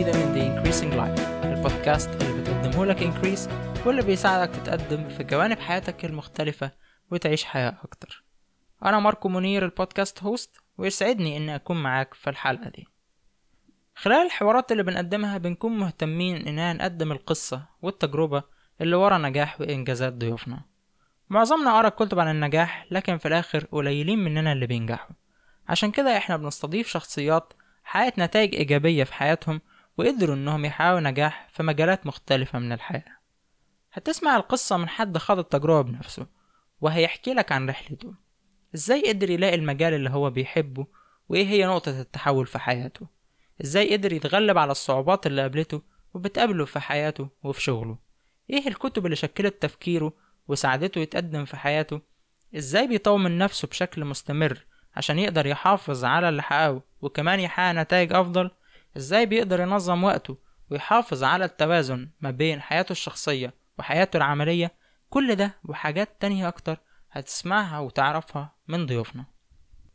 جديدة من The Increasing Life البودكاست اللي بتقدمه لك Increase واللي بيساعدك تتقدم في جوانب حياتك المختلفة وتعيش حياة أكتر. أنا ماركو منير البودكاست هوست ويسعدني إني أكون معاك في الحلقة دي. خلال الحوارات اللي بنقدمها بنكون مهتمين إننا نقدم القصة والتجربة اللي ورا نجاح وإنجازات ضيوفنا. معظمنا قرأ كتب عن النجاح لكن في الآخر قليلين مننا اللي بينجحوا. عشان كده إحنا بنستضيف شخصيات حققت نتائج إيجابية في حياتهم وقدروا إنهم يحققوا نجاح في مجالات مختلفة من الحياة. هتسمع القصة من حد خاض التجربة بنفسه وهيحكي لك عن رحلته. إزاي قدر يلاقي المجال اللي هو بيحبه وإيه هي نقطة التحول في حياته؟ إزاي قدر يتغلب على الصعوبات اللي قابلته وبتقابله في حياته وفي شغله؟ إيه الكتب اللي شكلت تفكيره وساعدته يتقدم في حياته؟ إزاي بيطور من نفسه بشكل مستمر عشان يقدر يحافظ على اللي حققه وكمان يحقق نتائج أفضل؟ إزاي بيقدر ينظم وقته ويحافظ على التوازن ما بين حياته الشخصية وحياته العملية؟ كل ده وحاجات تانية أكتر هتسمعها وتعرفها من ضيوفنا.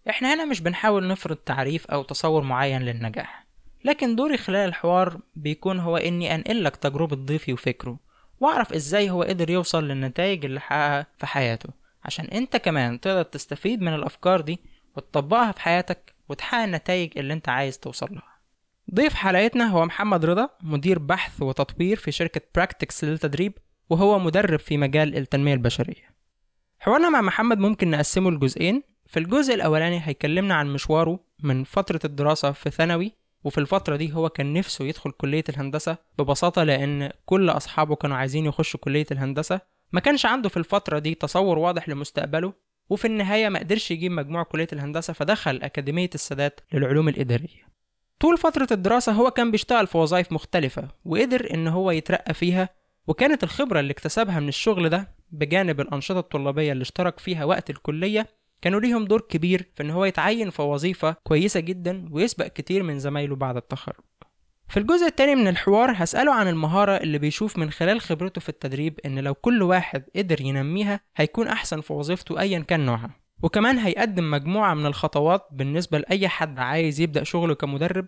إحنا هنا مش بنحاول نفرض تعريف أو تصور معين للنجاح لكن دوري خلال الحوار بيكون هو إني أنقلك تجربة ضيفي وفكره وأعرف إزاي هو قدر يوصل للنتائج اللي حققها في حياته. عشان أنت كمان تقدر تستفيد من الأفكار دي وتطبقها في حياتك وتحقق النتائج اللي أنت عايز توصل لها. ضيف حلقتنا هو محمد رضا مدير بحث وتطوير في شركة براكتكس للتدريب وهو مدرب في مجال التنمية البشرية. حوارنا مع محمد ممكن نقسمه لجزئين. في الجزء الأولاني هيكلمنا عن مشواره من فترة الدراسة في ثانوي وفي الفترة دي هو كان نفسه يدخل كلية الهندسة ببساطة لأن كل أصحابه كانوا عايزين يخشوا كلية الهندسة. ما كانش عنده في الفترة دي تصور واضح لمستقبله وفي النهاية ما قدرش يجيب مجموع كلية الهندسة فدخل أكاديمية السادات للعلوم الإدارية. طول فترة الدراسة هو كان بيشتغل في وظائف مختلفة وقدر إن هو يترقى فيها وكانت الخبرة اللي اكتسبها من الشغل ده بجانب الأنشطة الطلابية اللي اشترك فيها وقت الكلية كانوا ليهم دور كبير في إن هو يتعين في وظيفة كويسة جدا ويسبق كتير من زمايله بعد التخرج. في الجزء التاني من الحوار هسأله عن المهارة اللي بيشوف من خلال خبرته في التدريب إن لو كل واحد قدر ينميها هيكون أحسن في وظيفته أيا كان نوعها. وكمان هيقدم مجموعة من الخطوات بالنسبة لأي حد عايز يبدأ شغله كمدرب.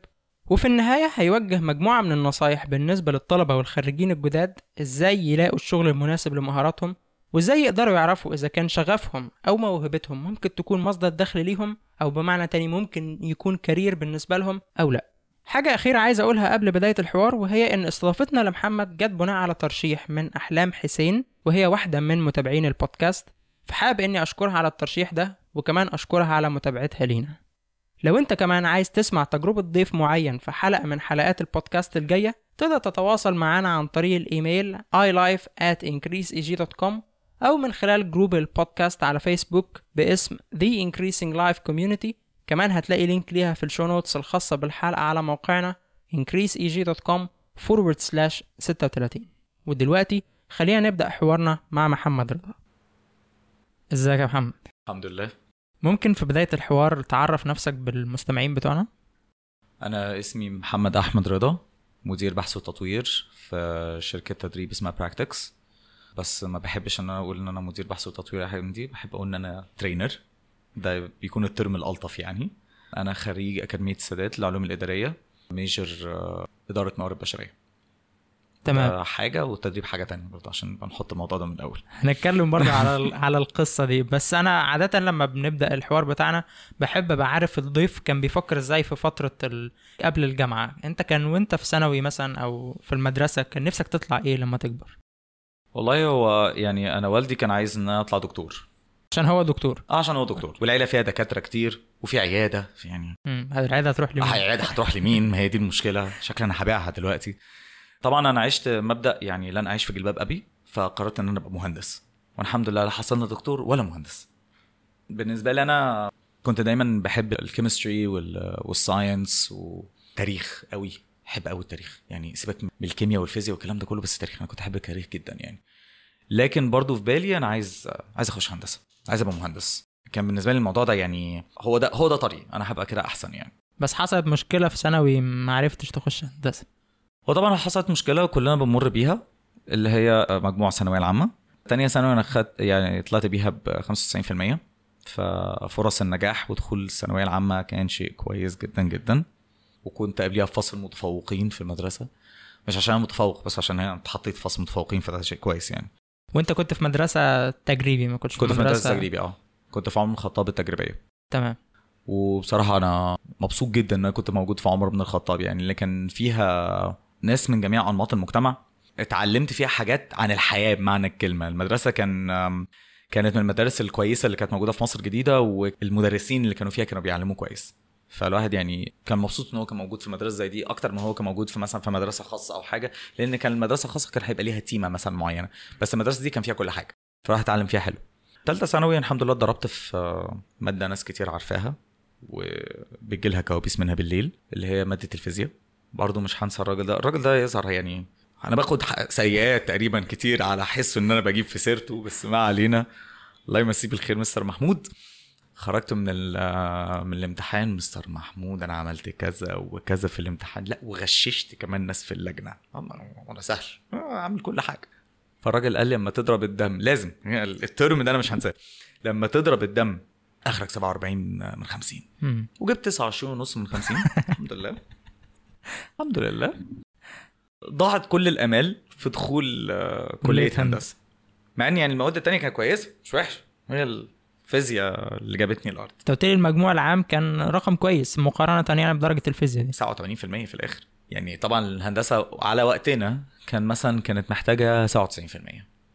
وفي النهاية هيوجه مجموعة من النصايح بالنسبة للطلبة والخريجين الجداد إزاي يلاقوا الشغل المناسب لمهاراتهم وإزاي يقدروا يعرفوا إذا كان شغفهم أو موهبتهم ممكن تكون مصدر دخل ليهم أو بمعنى تاني ممكن يكون كارير بالنسبة لهم أو لأ. حاجة أخيرة عايز أقولها قبل بداية الحوار وهي إن استضافتنا لمحمد جت بناء على ترشيح من أحلام حسين وهي واحدة من متابعين البودكاست. فحابب إني أشكرها على الترشيح ده وكمان أشكرها على متابعتها لينا. لو أنت كمان عايز تسمع تجربة ضيف معين في حلقة من حلقات البودكاست الجاية تقدر تتواصل معنا عن طريق الإيميل ilife at increaseeg.com أو من خلال group البودكاست على فيسبوك باسم The Increasing Life Community. كمان هتلاقي لينك ليها في ال show notes الخاصة بالحلقة على موقعنا increaseeg.com forward slash 36 ودلوقتي خلينا نبدأ حوارنا مع محمد رضا. ازيك يا محمد؟ الحمد لله. ممكن في بداية الحوار تعرف نفسك بالمستمعين بتوعنا؟ أنا اسمي محمد أحمد رضا مدير بحث وتطوير في شركة تدريب اسمها براكتكس بس ما بحبش إن أنا أقول إن أنا مدير بحث وتطوير حاجة من دي بحب أقول إن أنا trainer ده بيكون ال term الألطف يعني. أنا خريج أكاديمية السادات للعلوم الإدارية major آه، إدارة موارد بشرية. تمام. حاجة والتدريب حاجة تانية برضه عشان نبقى نحط الموضوع ده من الأول. هنتكلم برضه على على القصة دي. بس أنا عادة لما بنبدأ الحوار بتاعنا بحب أبقى عارف الضيف كان بيفكر إزاي في فترة ال... قبل الجامعة. أنت كان وأنت في ثانوي مثلا أو في المدرسة كان نفسك تطلع إيه لما تكبر؟ والله هو يعني أنا والدي كان عايز إن أنا أطلع دكتور. عشان هو دكتور. آه عشان هو دكتور. والعيلة فيها دكاترة كتير وفي عيادة يعني امم العيادة هتروح لمين؟ آه عيادة هتروح لمين؟ ما هي دي المشكلة. شكلي أنا هبيعها دلوقتي. طبعا أنا عشت مبدأ يعني لن أعيش في جلباب أبي فقررت إن أنا أبقى مهندس. والحمد لله لا حصلنا دكتور ولا مهندس. بالنسبة لي أنا كنت دايما بحب ال chemistry وال science وتاريخ قوي بحب قوي التاريخ. يعني سيبك من الكيمياء والفيزياء والكلام ده كله بس التاريخ أنا كنت أحب التاريخ جدا يعني. لكن برضو في بالي أنا عايز عايز أخش هندسة. عايز أبقى مهندس. كان بالنسبة لي الموضوع ده يعني هو ده هو ده طريق أنا هبقى كده أحسن يعني. بس حصلت مشكلة في ثانوي ما عرفتش تخش هندسة. هو طبعا حصلت مشكلة كلنا بنمر بيها اللي هي مجموع الثانوية العامة. تانية ثانوي أنا خدت يعني طلعت بيها ب 95% ففرص النجاح ودخول الثانوية العامة كان شيء كويس جدا جدا. وكنت قبليها في فصل متفوقين في المدرسة. مش عشان أنا متفوق بس عشان أنا اتحطيت في فصل متفوقين فده شيء كويس يعني. وأنت كنت في مدرسة تجريبي ما كنتش كنت في مدرسة تجريبي آه. كنت في عمر الخطاب التجريبية. تمام. وبصراحة أنا مبسوط جدا إن أنا كنت موجود في عمر بن الخطاب يعني اللي كان فيها ناس من جميع أنماط المجتمع اتعلمت فيها حاجات عن الحياة بمعنى الكلمة. المدرسة كان كانت من المدارس الكويسة اللي كانت موجودة في مصر الجديدة والمدرسين اللي كانوا فيها كانوا بيعلموا كويس. فالواحد يعني كان مبسوط إن هو كان موجود في مدرسة زي دي أكتر ما هو كان موجود في مثلا في مدرسة خاصة أو حاجة لأن كان المدرسة الخاصة كان هيبقى ليها تيمة مثلا معينة. بس المدرسة دي كان فيها كل حاجة. فراح اتعلم فيها حلو. ثالثه ثانوي الحمد لله اتدربت في آه، مادة ناس كتير عارفاها وبيجي لها كوابيس منها بالليل اللي هي مادة الفيزياء. برضه مش هنسى الراجل ده. الراجل ده يظهر يعني أنا باخد سيئات تقريبا كتير على حس إن أنا بجيب في سيرته بس ما علينا. الله يمسيه بالخير مستر محمود. خرجت من من الامتحان مستر محمود أنا عملت كذا وكذا في الامتحان. لا وغششت كمان ناس في اللجنة. وأنا سهل. أعمل كل حاجة. فالراجل قال لي لما تضرب الدم لازم. الترم ده أنا مش هنساه. لما تضرب الدم آخرك 47 من 50 مم. وجبت 29 ونص من 50 الحمد لله. الحمد لله. ضاعت كل الأمال في دخول آه، كلية هندسة. مع ان يعني المواد التانية كانت كويسة مش وحشه هي الفيزياء اللي جابتني الأرض. أنت قلت لي المجموع العام كان رقم كويس مقارنة يعني بدرجة الفيزياء دي. 87% في الآخر. يعني طبعا الهندسة على وقتنا كان مثلا كانت محتاجة 97%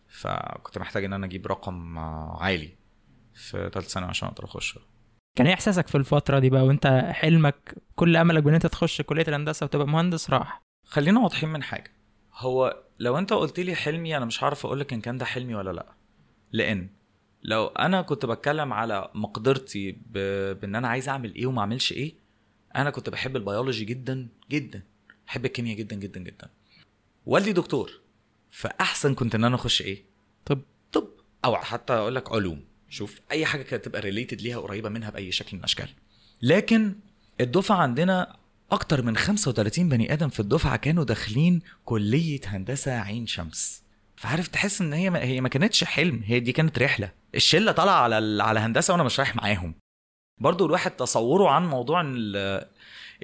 فكنت محتاج إن أنا أجيب رقم آه، عالي في ثالث سنة عشان أقدر أخش. كان إيه إحساسك في الفترة دي بقى وأنت حلمك كل أملك بأن أنت تخش كلية الهندسة وتبقى مهندس راح؟ خلينا واضحين من حاجة. هو لو أنت قلت لي حلمي أنا مش هعرف أقول لك إن كان ده حلمي ولا لأ. لأن لو أنا كنت بتكلم على مقدرتي ب... بإن أنا عايز أعمل إيه وما أعملش إيه أنا كنت بحب البيولوجي جدا جدا. بحب الكيمياء جدا جدا جدا. والدي دكتور فأحسن كنت إن أنا أخش إيه؟ طب. طب. أو حتى أقول لك علوم. شوف أي حاجة كانت تبقى related ليها قريبة منها بأي شكل من الأشكال. لكن الدفعة عندنا أكتر من 35 بني آدم في الدفعة كانوا داخلين كلية هندسة عين شمس. فعارف تحس إن هي ما هي ما كانتش حلم هي دي كانت رحلة. الشلة طالعة على على هندسة وأنا مش رايح معاهم. برضو الواحد تصوره عن موضوع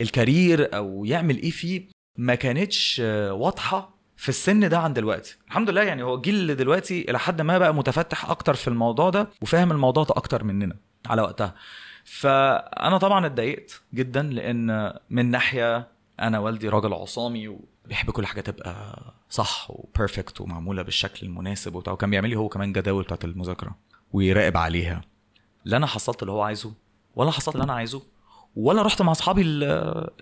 الكارير أو يعمل إيه فيه ما كانتش واضحة. في السن ده عن دلوقتي. الحمد لله يعني هو اللي دلوقتي إلى حد ما بقى متفتح أكتر في الموضوع ده وفاهم الموضوع ده أكتر مننا على وقتها. فأنا طبعا اتضايقت جدا لأن من ناحية أنا والدي راجل عصامي وبيحب كل حاجة تبقى صح وبيرفكت ومعمولة بالشكل المناسب وبتاع وكان بيعمل لي هو كمان جداول بتاعت المذاكرة ويراقب عليها. لا أنا حصلت اللي هو عايزه ولا حصلت اللي أنا عايزه ولا رحت مع أصحابي ال-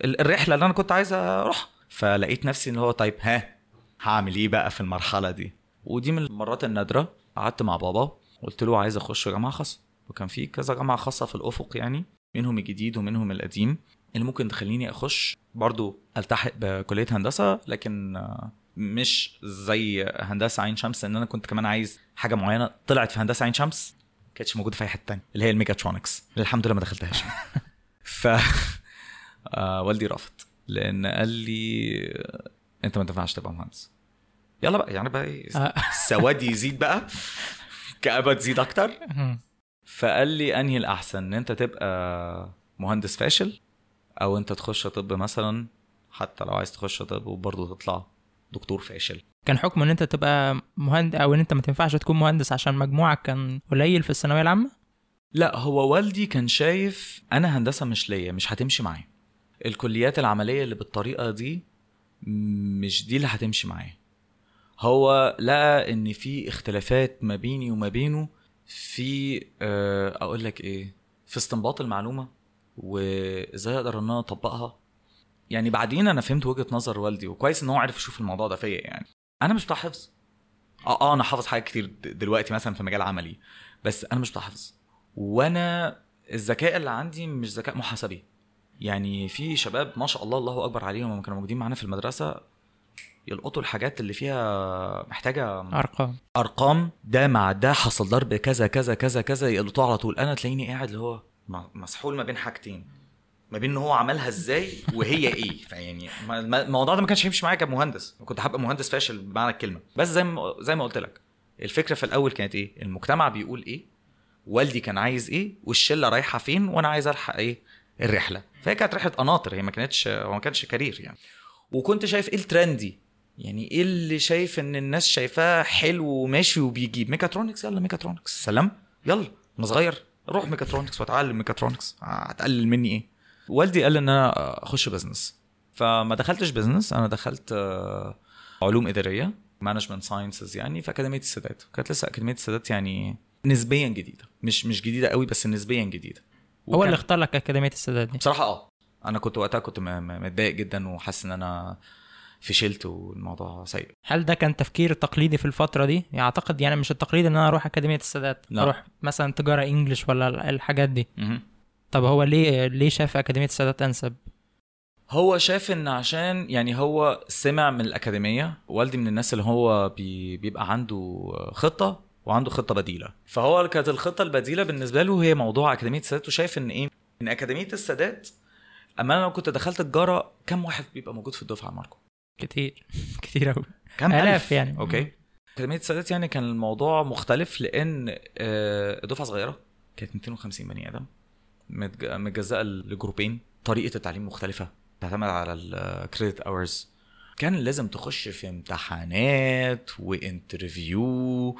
ال- الرحلة اللي أنا كنت عايز أروح فلقيت نفسي اللي هو طيب ها هعمل إيه بقى في المرحلة دي؟ ودي من المرات النادرة. قعدت مع بابا قلت له عايز أخش جامعة خاصة. وكان في كذا جامعة خاصة في الأفق يعني منهم الجديد ومنهم القديم اللي ممكن تخليني أخش برضو ألتحق بكلية هندسة لكن مش زي هندسة عين شمس إن أنا كنت كمان عايز حاجة معينة طلعت في هندسة عين شمس ما كانتش موجودة في أي حتة تانية اللي هي الميجاترونكس اللي الحمد لله ما دخلتهاش. ف آه والدي رفض لأن قال لي انت ما تنفعش تبقى مهندس. يلا بقى يعني بقى آه. السواد يزيد بقى. كآبة تزيد أكتر. فقال لي أنهي الأحسن إن أنت تبقى مهندس فاشل أو أنت تخش طب مثلا حتى لو عايز تخش طب وبرضه تطلع دكتور فاشل. كان حكم إن أنت تبقى مهندس أو إن أنت ما تنفعش تكون مهندس عشان مجموعك كان قليل في الثانوية العامة؟ لا هو والدي كان شايف أنا هندسة مش ليا مش هتمشي معايا. الكليات العملية اللي بالطريقة دي مش دي اللي هتمشي معايا. هو لقى إن في اختلافات ما بيني وما بينه في آه، أقول لك إيه في استنباط المعلومة وإزاي أقدر إن أنا أطبقها. يعني بعدين أنا فهمت وجهة نظر والدي وكويس إن هو عرف يشوف الموضوع ده فيا يعني. أنا مش بتاع حفظ. آه آه أنا حافظ حاجات كتير دلوقتي مثلا في مجال عملي بس أنا مش بتاع حفظ. وأنا الذكاء اللي عندي مش ذكاء محاسبي. يعني في شباب ما شاء الله الله أكبر عليهم لما كانوا موجودين معانا في المدرسة يلقطوا الحاجات اللي فيها محتاجة أرقام. أرقام ده مع ده حصل ضرب كذا كذا كذا كذا يلقطوه على طول. أنا تلاقيني قاعد اللي هو مسحول ما بين حاجتين ما بين إن هو عملها إزاي وهي إيه. فيعني الموضوع ده ما كانش هيمشي معايا كمهندس كنت هبقى مهندس فاشل بمعنى الكلمة. بس زي ما زي ما قلت لك الفكرة في الأول كانت إيه؟ المجتمع بيقول إيه؟ والدي كان عايز إيه؟ والشلة رايحة فين؟ وأنا عايز ألحق إيه؟ الرحلة. فهي كانت رحلة قناطر هي ما كانتش هو ما كانش career يعني. وكنت شايف إيه ال trendy يعني إيه اللي شايف إن الناس شايفاه حلو وماشي وبيجيب؟ ميكاترونكس يلا ميكاترونكس. سلام. يلا أنا صغير. روح ميكاترونكس واتعلم ميكاترونكس. هتقلل مني إيه؟ والدي قال إن أنا أخش business فما دخلتش business أنا دخلت آه، علوم إدارية management sciences يعني في أكاديمية السادات. كانت لسه أكاديمية السادات يعني نسبيا جديدة. مش مش جديدة قوي بس نسبيا جديدة. هو اللي اختار لك أكاديمية السادات دي. بصراحة آه. أنا كنت وقتها كنت متضايق جدا وحاسس إن أنا فشلت والموضوع سيء. هل ده كان تفكير تقليدي في الفترة دي؟ يعني أعتقد يعني مش التقليدي إن أنا أروح أكاديمية السادات لا. أروح مثلا تجارة English ولا الحاجات دي. مهم. طب هو ليه ليه شاف أكاديمية السادات أنسب؟ هو شاف إن عشان يعني هو سمع من الأكاديمية والدي من الناس اللي هو بي بيبقى عنده خطة وعنده خطة بديلة. فهو كانت الخطة البديلة بالنسبة له هي موضوع أكاديمية السادات وشايف إن إيه؟ إن أكاديمية السادات أما أنا لو كنت دخلت تجارة كم واحد بيبقى موجود في الدفعة ماركو؟ كتير. كتير قوي كم آلاف ألف؟ يعني. okay. أكاديمية السادات يعني كان الموضوع مختلف لأن آه، الدفعه صغيرة كانت 250 بني آدم. متج- متجزأة لجروبين. طريقة التعليم مختلفة. تعتمد على ال credit hours كان لازم تخش في امتحانات و interview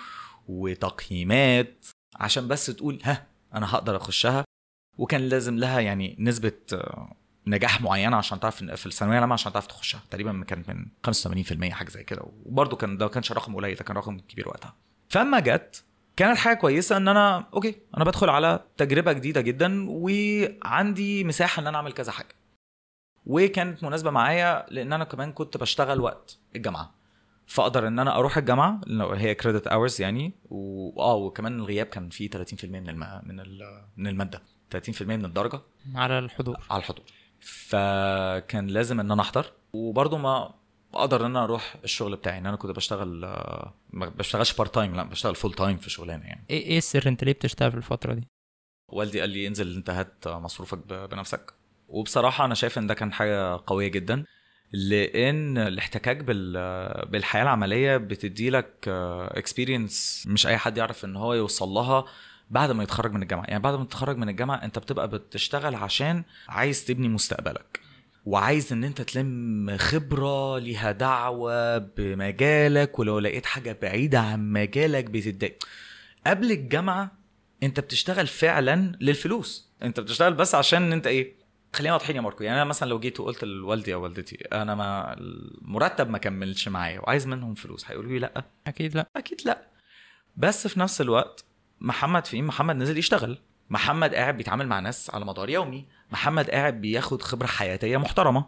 وتقييمات عشان بس تقول ها أنا هقدر أخشها. وكان لازم لها يعني نسبة آه، نجاح معينة عشان تعرف في الثانوية العامة عشان تعرف تخشها. تقريبا كانت من 85% حاجة زي كده. وبرده كان ده ما كانش رقم قليل ده كان رقم كبير وقتها. فأما جت كانت حاجة كويسة إن أنا أوكي أنا بدخل على تجربة جديدة جدا وعندي مساحة إن أنا أعمل كذا حاجة. وكانت مناسبة معايا لأن أنا كمان كنت بشتغل وقت الجامعة. فاقدر ان أنا أروح الجامعة لو هي credit hours يعني واه وكمان الغياب كان فيه 30% من الم... من ال... من المادة 30% من الدرجة على الحضور. على الحضور. فكان لازم إن أنا أحضر وبرضه ما أقدر إن أنا أروح الشغل بتاعي إن أنا كنت بشتغل ما بشتغلش part time لا بشتغل full time في شغلانة يعني. إيه إيه السر أنت ليه بتشتغل في الفترة دي؟ والدي قال لي انزل انت هات مصروفك بنفسك. وبصراحة أنا شايف إن ده كان حاجة قوية جدا. لأن الاحتكاك بال بالحياة العملية بتدي لك experience مش أي حد يعرف إن هو يوصل لها بعد ما يتخرج من الجامعة. يعني بعد ما تتخرج من الجامعة أنت بتبقى بتشتغل عشان عايز تبني مستقبلك وعايز إن أنت تلم خبرة ليها دعوة بمجالك ولو لقيت حاجة بعيدة عن مجالك بتتضايق. قبل الجامعة أنت بتشتغل فعلا للفلوس. أنت بتشتغل بس عشان أنت إيه؟ خلينا واضحين يا ماركو. يعني أنا مثلا لو جيت وقلت لوالدي أو والدتي أنا ما المرتب ما كملش معايا وعايز منهم فلوس هيقولوا لي لأ. أكيد لأ. أكيد لأ. بس في نفس الوقت محمد فين محمد نزل يشتغل. محمد قاعد بيتعامل مع ناس على مدار يومي. محمد قاعد بياخد خبرة حياتية محترمة.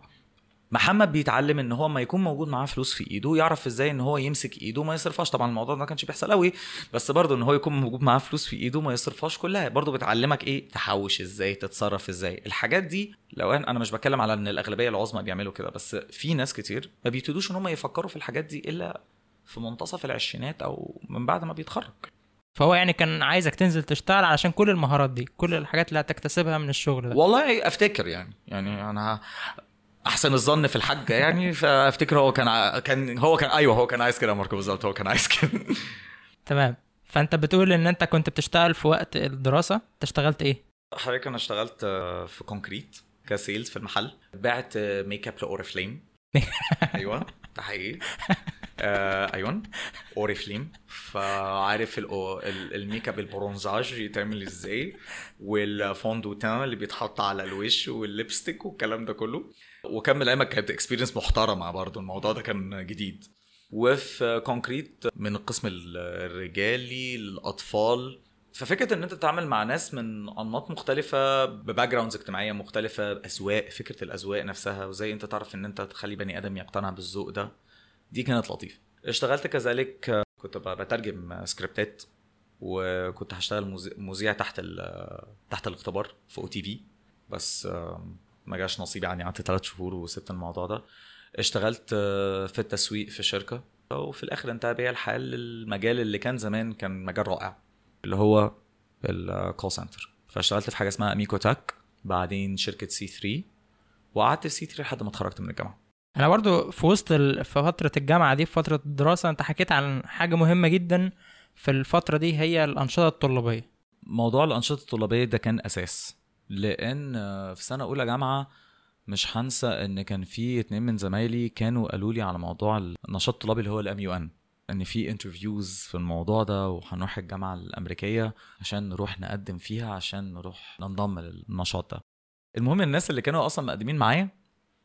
محمد بيتعلم إن هو ما يكون موجود معاه فلوس في إيده يعرف إزاي إن هو يمسك إيده وما يصرفهاش. طبعا الموضوع ده ما كانش بيحصل قوي بس برضه إن هو يكون موجود معاه فلوس في إيده وما يصرفهاش كلها. برضه بتعلمك إيه؟ تحوش إزاي تتصرف إزاي. الحاجات دي لو أنا أنا مش بتكلم على إن الأغلبية العظمى بيعملوا كده بس في ناس كتير ما بيبتدوش إن هم يفكروا في الحاجات دي إلا في منتصف العشرينات أو من بعد ما بيتخرج. فهو يعني كان عايزك تنزل تشتغل علشان كل المهارات دي كل الحاجات اللي هتكتسبها من الشغل ده. والله أفتكر يعني يعني أنا أحسن الظن في الحاج يعني فأفتكر هو كان ع- كان هو كان أيوه هو كان عايز كده يا ماركو بالظبط هو كان عايز كده تمام. فأنت بتقول إن أنت كنت بتشتغل في وقت الدراسة أنت اشتغلت إيه؟ حضرتك أنا اشتغلت آه، في كونكريت ك sales في المحل. بعت ميك اب لاوريفليم أيوه ده حقيقي. آه أيوه اوريفليم فعارف ال makeup ال bronzage يتعمل إزاي وال fond de teint اللي بيتحط على الوش وال lipstick والكلام ده كله. وكمل أيامك كانت experience محترمة برضو الموضوع ده كان جديد. وفي كونكريت من القسم الرجالي للأطفال. ففكرة إن أنت تتعامل مع ناس من أنماط مختلفة ب backgrounds اجتماعية مختلفة اذواق فكرة الاذواق نفسها وإزاي أنت تعرف إن أنت تخلي بني آدم يقتنع بالذوق ده دي كانت لطيفة. اشتغلت كذلك كنت بترجم سكريبتات وكنت هشتغل مذي- مذيع تحت تحت الاختبار في OTV بس ما جاش نصيبي يعني قعدت ثلاث شهور وسبت الموضوع ده. اشتغلت آه، في التسويق في شركة. وفي الآخر انتهى بيا الحال للمجال اللي كان زمان كان مجال رائع اللي هو ال call center فاشتغلت في حاجة اسمها اميكو تاك بعدين شركة C3 وقعدت في C3 لحد ما اتخرجت من الجامعة. أنا برضو في وسط. في فترة الجامعة دي في فترة الدراسة أنت حكيت عن حاجة مهمة جدا في الفترة دي هي الأنشطة الطلابية. موضوع الأنشطة الطلابية ده كان أساس. لأن في سنة اولى جامعة مش هنسى ان كان في اتنين من زمايلي كانوا قالوا لي على موضوع النشاط الطلابي اللي هو ال MUN ان في interviews في الموضوع ده وهنروح الجامعة الامريكية عشان نروح نقدم فيها عشان نروح ننضم للنشاط ده. المهم الناس اللي كانوا أصلا مقدمين معايا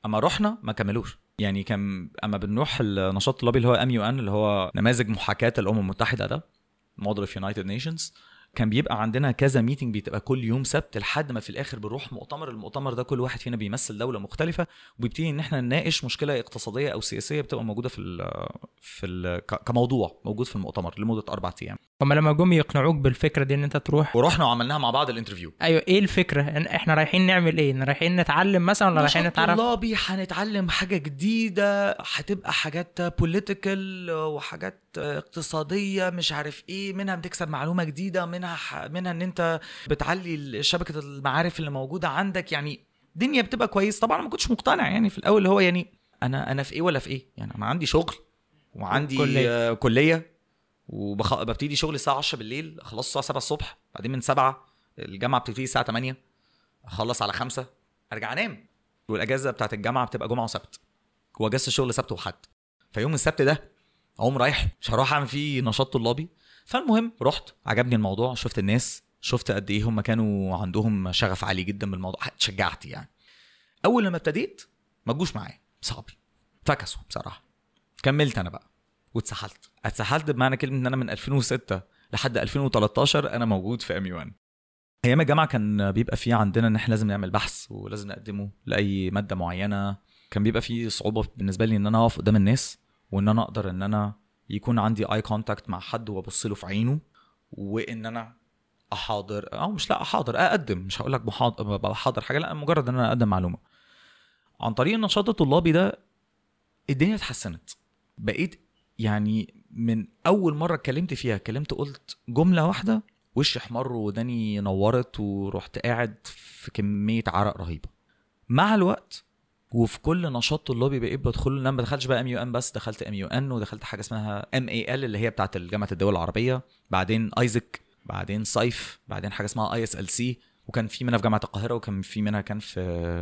اما رحنا ما كملوش. يعني كان اما بنروح النشاط الطلابي اللي هو MUN اللي هو نماذج محاكاة الامم المتحدة ده Model of United Nations كان بيبقى عندنا كذا meeting بتبقى كل يوم سبت لحد ما في الآخر بنروح مؤتمر. المؤتمر ده كل واحد فينا بيمثل دولة مختلفة وبيبتدي إن إحنا نناقش مشكلة اقتصادية أو سياسية بتبقى موجودة في ال في ال كموضوع موجود في المؤتمر لمدة أربع أيام. هم لما جم يقنعوك بالفكرة دي إن أنت تروح؟ ورحنا وعملناها مع بعض ال interview أيوه إيه الفكرة؟ إحنا رايحين نعمل إيه؟ رايحين نتعلم مثلا ولا رايحين نتعرف؟ طلابي هنتعلم حاجة جديدة هتبقى حاجات political وحاجات اقتصادية مش عارف إيه منها بتكسب معلومة جديدة منها ح... منها إن أنت بتعلي شبكة المعارف اللي موجودة عندك. يعني الدنيا بتبقى كويس طبعا ما كنتش مقتنع يعني في الأول اللي هو يعني أنا أنا في إيه ولا في إيه؟ يعني أنا عندي شغل وعندي كلية. كلية وببتدي شغل الساعة 10 بالليل أخلص الساعة 7 الصبح بعدين من 7 الجامعة بتبتدي الساعة 8 أخلص على 5 أرجع أنام. والأجازة بتاعت الجامعة بتبقى جمعة وسبت وأجازة الشغل سبت وحد. فيوم السبت ده اقوم رايح مش هروح اعمل فيه نشاط طلابي. فالمهم رحت عجبني الموضوع شفت الناس شفت قد إيه هم كانوا عندهم شغف عالي جدا بالموضوع اتشجعت يعني. اول لما ابتديت ما تجوش معايا صحابي. فكسوا بصراحة. كملت أنا بقى واتسحلت. اتسحلت بمعنى كلمة إن أنا من 2006 لحد 2013 أنا موجود في MUN. أيام الجامعة كان بيبقى في عندنا إن إحنا لازم نعمل بحث ولازم نقدمه لأي مادة معينة. كان بيبقى في صعوبة بالنسبة لي إن أنا أقف قدام الناس. وإن أنا أقدر إن أنا يكون عندي eye contact مع حد وأبص له في عينه وإن أنا أحاضر أو مش لأ أحاضر أقدم. مش هقول لك بحاضر حاجة لأ مجرد إن أنا أقدم معلومة. عن طريق النشاط الطلابي ده الدنيا اتحسنت. بقيت يعني من أول مرة اتكلمت فيها اتكلمت قلت جملة واحدة وشي احمر وداني نورت ورحت قاعد في كمية عرق رهيبة. مع الوقت وفي كل نشاط طلابي بقيت بدخل أنا ما دخلتش بقى MUN بس دخلت MUN ودخلت حاجة اسمها MAL اللي هي بتاعة جامعة الدول العربية بعدين AIESEC بعدين SIFE بعدين حاجة اسمها ASLC وكان في منها في جامعة القاهرة وكان في منها كان في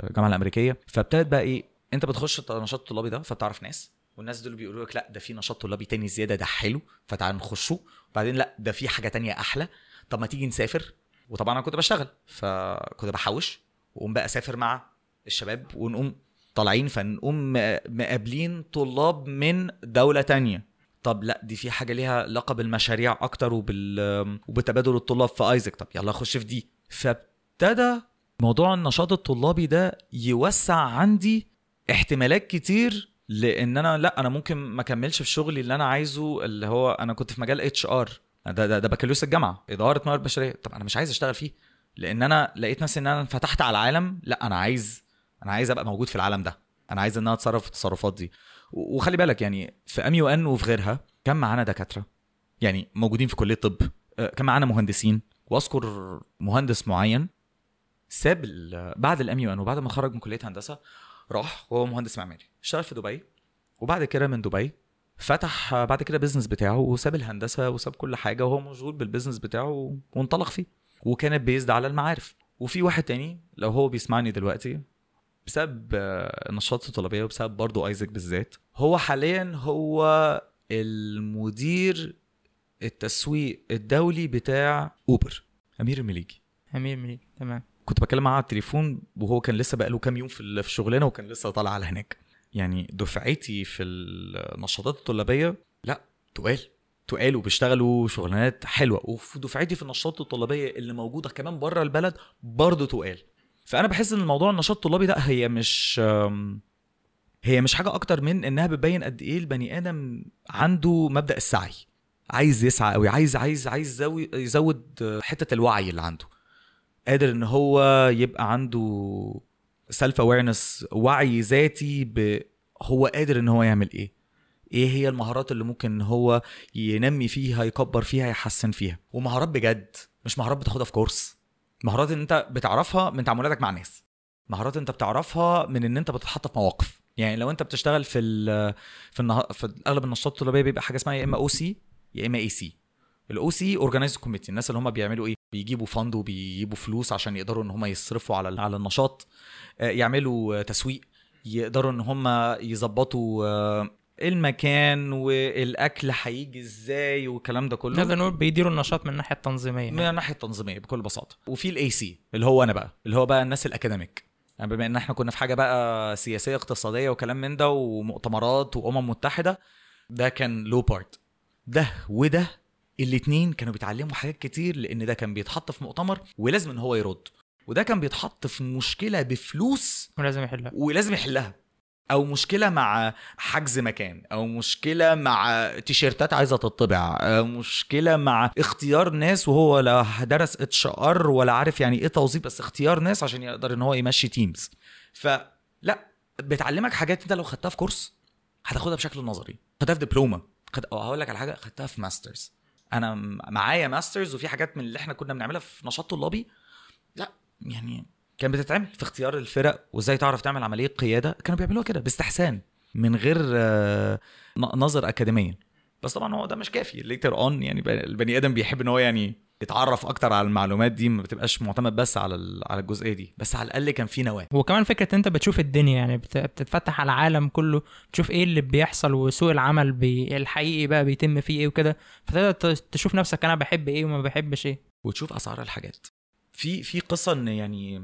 الجامعة الأمريكية. فابتدت بقى إيه؟ أنت بتخش النشاط الطلابي ده فبتعرف ناس والناس دول بيقولوا لك لا ده في نشاط طلابي تاني زيادة ده حلو فتعال نخشه. وبعدين لا ده في حاجة تانية أحلى. طب ما تيجي نسافر؟ وطبعا أنا كنت بشتغل فكنت بحوش وأقوم بقى أسافر مع الشباب ونقوم طالعين فنقوم مقابلين طلاب من دولة تانية. طب لا دي في حاجة ليها علاقة بالمشاريع أكتر وبال وبتبادل الطلاب في AIESEC. طب يلا خش في دي. فابتدى موضوع النشاط الطلابي ده يوسع عندي احتمالات كتير لأن أنا لا أنا ممكن ما أكملش في شغلي اللي أنا عايزه اللي هو أنا كنت في مجال HR ده ده, ده بكالوريوس الجامعة إدارة موارد بشرية. طب أنا مش عايز أشتغل فيه لأن أنا لقيت نفسي إن أنا انفتحت على العالم. لا أنا عايز أنا عايز أبقى موجود في العالم ده. أنا عايز إن أنا أتصرف في التصرفات دي. وخلي بالك يعني في MUN وفي غيرها كان معانا دكاترة. يعني موجودين في كلية طب. آه، كان معانا مهندسين. وأذكر مهندس معين ساب بعد ال MUN وبعد ما خرج من كلية هندسة راح وهو مهندس معماري. اشتغل في دبي. وبعد كده من دبي فتح بعد كده business بتاعه وساب الهندسة وساب كل حاجة وهو مشغول بال business بتاعه وانطلق فيه. وكانت based على المعارف. وفي واحد تاني لو هو بيسمعني دلوقتي بسبب آه، النشاطات الطلابية وبسبب برضه ايزك بالذات هو حاليا هو المدير التسويق الدولي بتاع أوبر أمير المليجي. أمير منير تمام. كنت بكلم معاه على التليفون وهو كان لسه بقاله كام يوم في الشغلانه وكان لسه طالع على هناك. يعني دفعتي في النشاطات الطلابية لا تقال تقال وبيشتغلوا شغلانات حلوة. وفي دفعتي في النشاطات الطلابية اللي موجودة كمان بره البلد برضه تقال. فأنا بحس إن الموضوع النشاط الطلابي ده هي مش هي مش حاجة أكتر من إنها بتبين قد إيه البني آدم عنده مبدأ السعي. عايز يسعى قوي عايز عايز عايز يزود حتة الوعي اللي عنده. قادر إن هو يبقى عنده self awareness وعي ذاتي ب هو قادر إن هو يعمل إيه؟ إيه هي المهارات اللي ممكن هو ينمي فيها يكبر فيها يحسن فيها؟ ومهارات بجد مش مهارات بتاخدها في كورس مهارات إن أنت بتعرفها من تعاملاتك مع الناس. مهارات أنت بتعرفها من إن أنت بتتحط في مواقف. يعني لو أنت بتشتغل في ال في النها... في أغلب النشاطات الطلابية بيبقى حاجة اسمها يا إما أو سي يا إما إي سي. ال OC organize committee الناس اللي هم بيعملوا إيه؟ بيجيبوا fund وبيجيبوا فلوس عشان يقدروا إن هم يصرفوا على على النشاط. آه، يعملوا تسويق يقدروا إن هم يظبطوا آه، المكان والأكل هيجي إزاي والكلام ده كله؟ نقدر نقول بيديروا النشاط من الناحية التنظيمية من الناحية التنظيمية بكل بساطة. وفي ال AC اللي هو أنا بقى اللي هو بقى الناس ال academic يعني بما إن إحنا كنا في حاجة بقى سياسية اقتصادية وكلام من ده ومؤتمرات وأمم متحدة ده كان له part ده وده الاتنين كانوا بيتعلموا حاجات كتير لأن ده كان بيتحط في مؤتمر ولازم إن هو يرد. وده كان بيتحط في مشكلة بفلوس ولازم يحلها. ولازم يحلها. أو مشكلة مع حجز مكان أو مشكلة مع تيشيرتات عايزة تطبع أو مشكلة مع اختيار ناس وهو لا درس HR ولا عارف يعني إيه توظيف بس اختيار ناس عشان يقدر إن هو يمشي teams فلا بتعلمك حاجات أنت لو خدتها في كورس هتاخدها بشكل نظري. خدتها في دبلومه خد... هقول لك على حاجة خدتها في masters أنا معايا masters وفي حاجات من اللي إحنا كنا بنعملها في نشاط طلابي. لأ يعني كان بتتعمل في اختيار الفرق وازاي تعرف تعمل عملية قيادة كانوا بيعملوها كده باستحسان من غير آه، نظر اكاديميا. بس طبعا هو ده مش كافي. later on يعني البني آدم بيحب إن هو يعني يتعرف أكتر على المعلومات دي ما بتبقاش معتمد بس على على الجزئية دي. بس على الأقل كان في نواة. وكمان فكرة إن أنت بتشوف الدنيا يعني بت- بتتفتح على العالم كله تشوف إيه اللي بيحصل وسوق العمل بي... الحقيقي بقى بيتم فيه إيه وكده فتقدر تشوف نفسك أنا بحب إيه وما بحبش إيه. وتشوف أسعار الحاجات. في في قصة إن يعني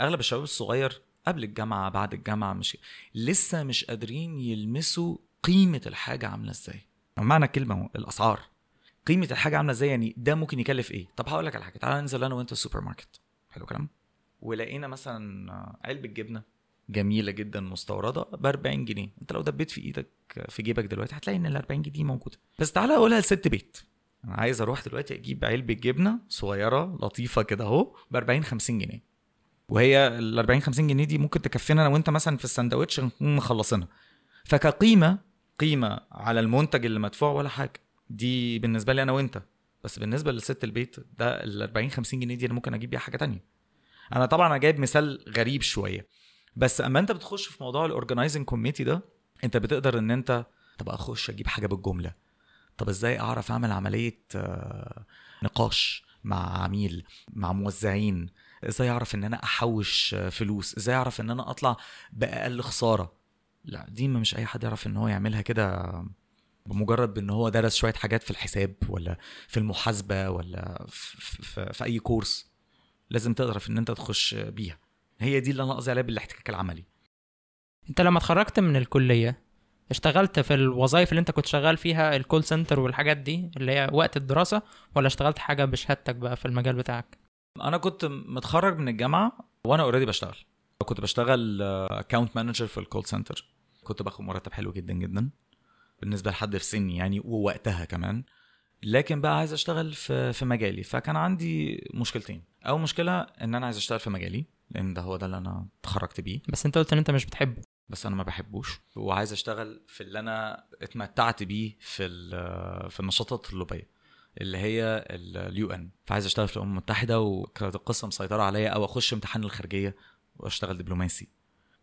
أغلب الشباب الصغير قبل الجامعة بعد الجامعة مش لسه مش قادرين يلمسوا قيمة الحاجة عاملة إزاي. معنى الكلمة هو الأسعار. قيمة الحاجة عاملة إزاي؟ يعني ده ممكن يكلف إيه؟ طب هقول لك على حاجة. تعالى ننزل أنا وأنت السوبر ماركت حلو كلام؟ ولقينا مثلا علبة جبنة جميلة جدا مستوردة ب 40 جنيه. أنت لو دبيت في إيدك في جيبك دلوقتي هتلاقي إن ال 40 جنيه دي موجودة. بس تعالى أقولها لست بيت. أنا عايز أروح دلوقتي أجيب علبة جبنة صغيرة لطيفة كده أهو ب 40 50 جنيه. وهي ال 40 50 جنيه دي ممكن تكفينا أنا وأنت مثلا في السندوتش نكون مخلصينها. فكقيمة قيمة على المنتج اللي مدفوع ولا حاجة. دي بالنسبة لي أنا وأنت. بس بالنسبة لست البيت ده ال 40 50 جنيه دي أنا ممكن أجيب بيها حاجة تانية. أنا طبعا أنا جايب مثال غريب شوية. بس أما أنت بتخش في موضوع ال organizing committee ده أنت بتقدر إن أنت طب أخش أجيب حاجة بالجملة. طب إزاي اعرف اعمل عملية آه، نقاش مع عميل مع موزعين؟ إزاي اعرف ان أنا احوش آه، فلوس؟ إزاي اعرف ان أنا اطلع بأقل خسارة؟ لا دي مش اي حد يعرف ان هو يعملها كده بمجرد بان هو درس شوية حاجات في الحساب ولا في المحاسبة ولا في, في, في اي كورس لازم تعرف ان انت تخش بيها. هي دي اللي أنا قصدي عليها بالاحتكاك العملي. انت لما اتخرجت من الكلية اشتغلت في الوظائف اللي انت كنت شغال فيها ال call center والحاجات دي اللي هي وقت الدراسة ولا اشتغلت حاجة بشهادتك بقى في المجال بتاعك؟ أنا كنت متخرج من الجامعة وأنا already بشتغل. كنت بشتغل account manager في ال call center كنت باخد مرتب حلو جدا جدا. بالنسبة لحد في سني يعني ووقتها كمان. لكن بقى عايز أشتغل في في مجالي. فكان عندي مشكلتين. أول مشكلة إن أنا عايز أشتغل في مجالي لأن ده هو ده اللي أنا اتخرجت بيه. بس أنت قلت إن أنت مش بتحبه. بس أنا ما بحبوش. وعايز أشتغل في اللي أنا اتمتعت بيه في في النشاطات الطلابية اللي هي اليو إن. فعايز أشتغل في الامم المتحده وكانت القصة مسيطرة عليا أو أخش امتحان الخارجية وأشتغل دبلوماسي.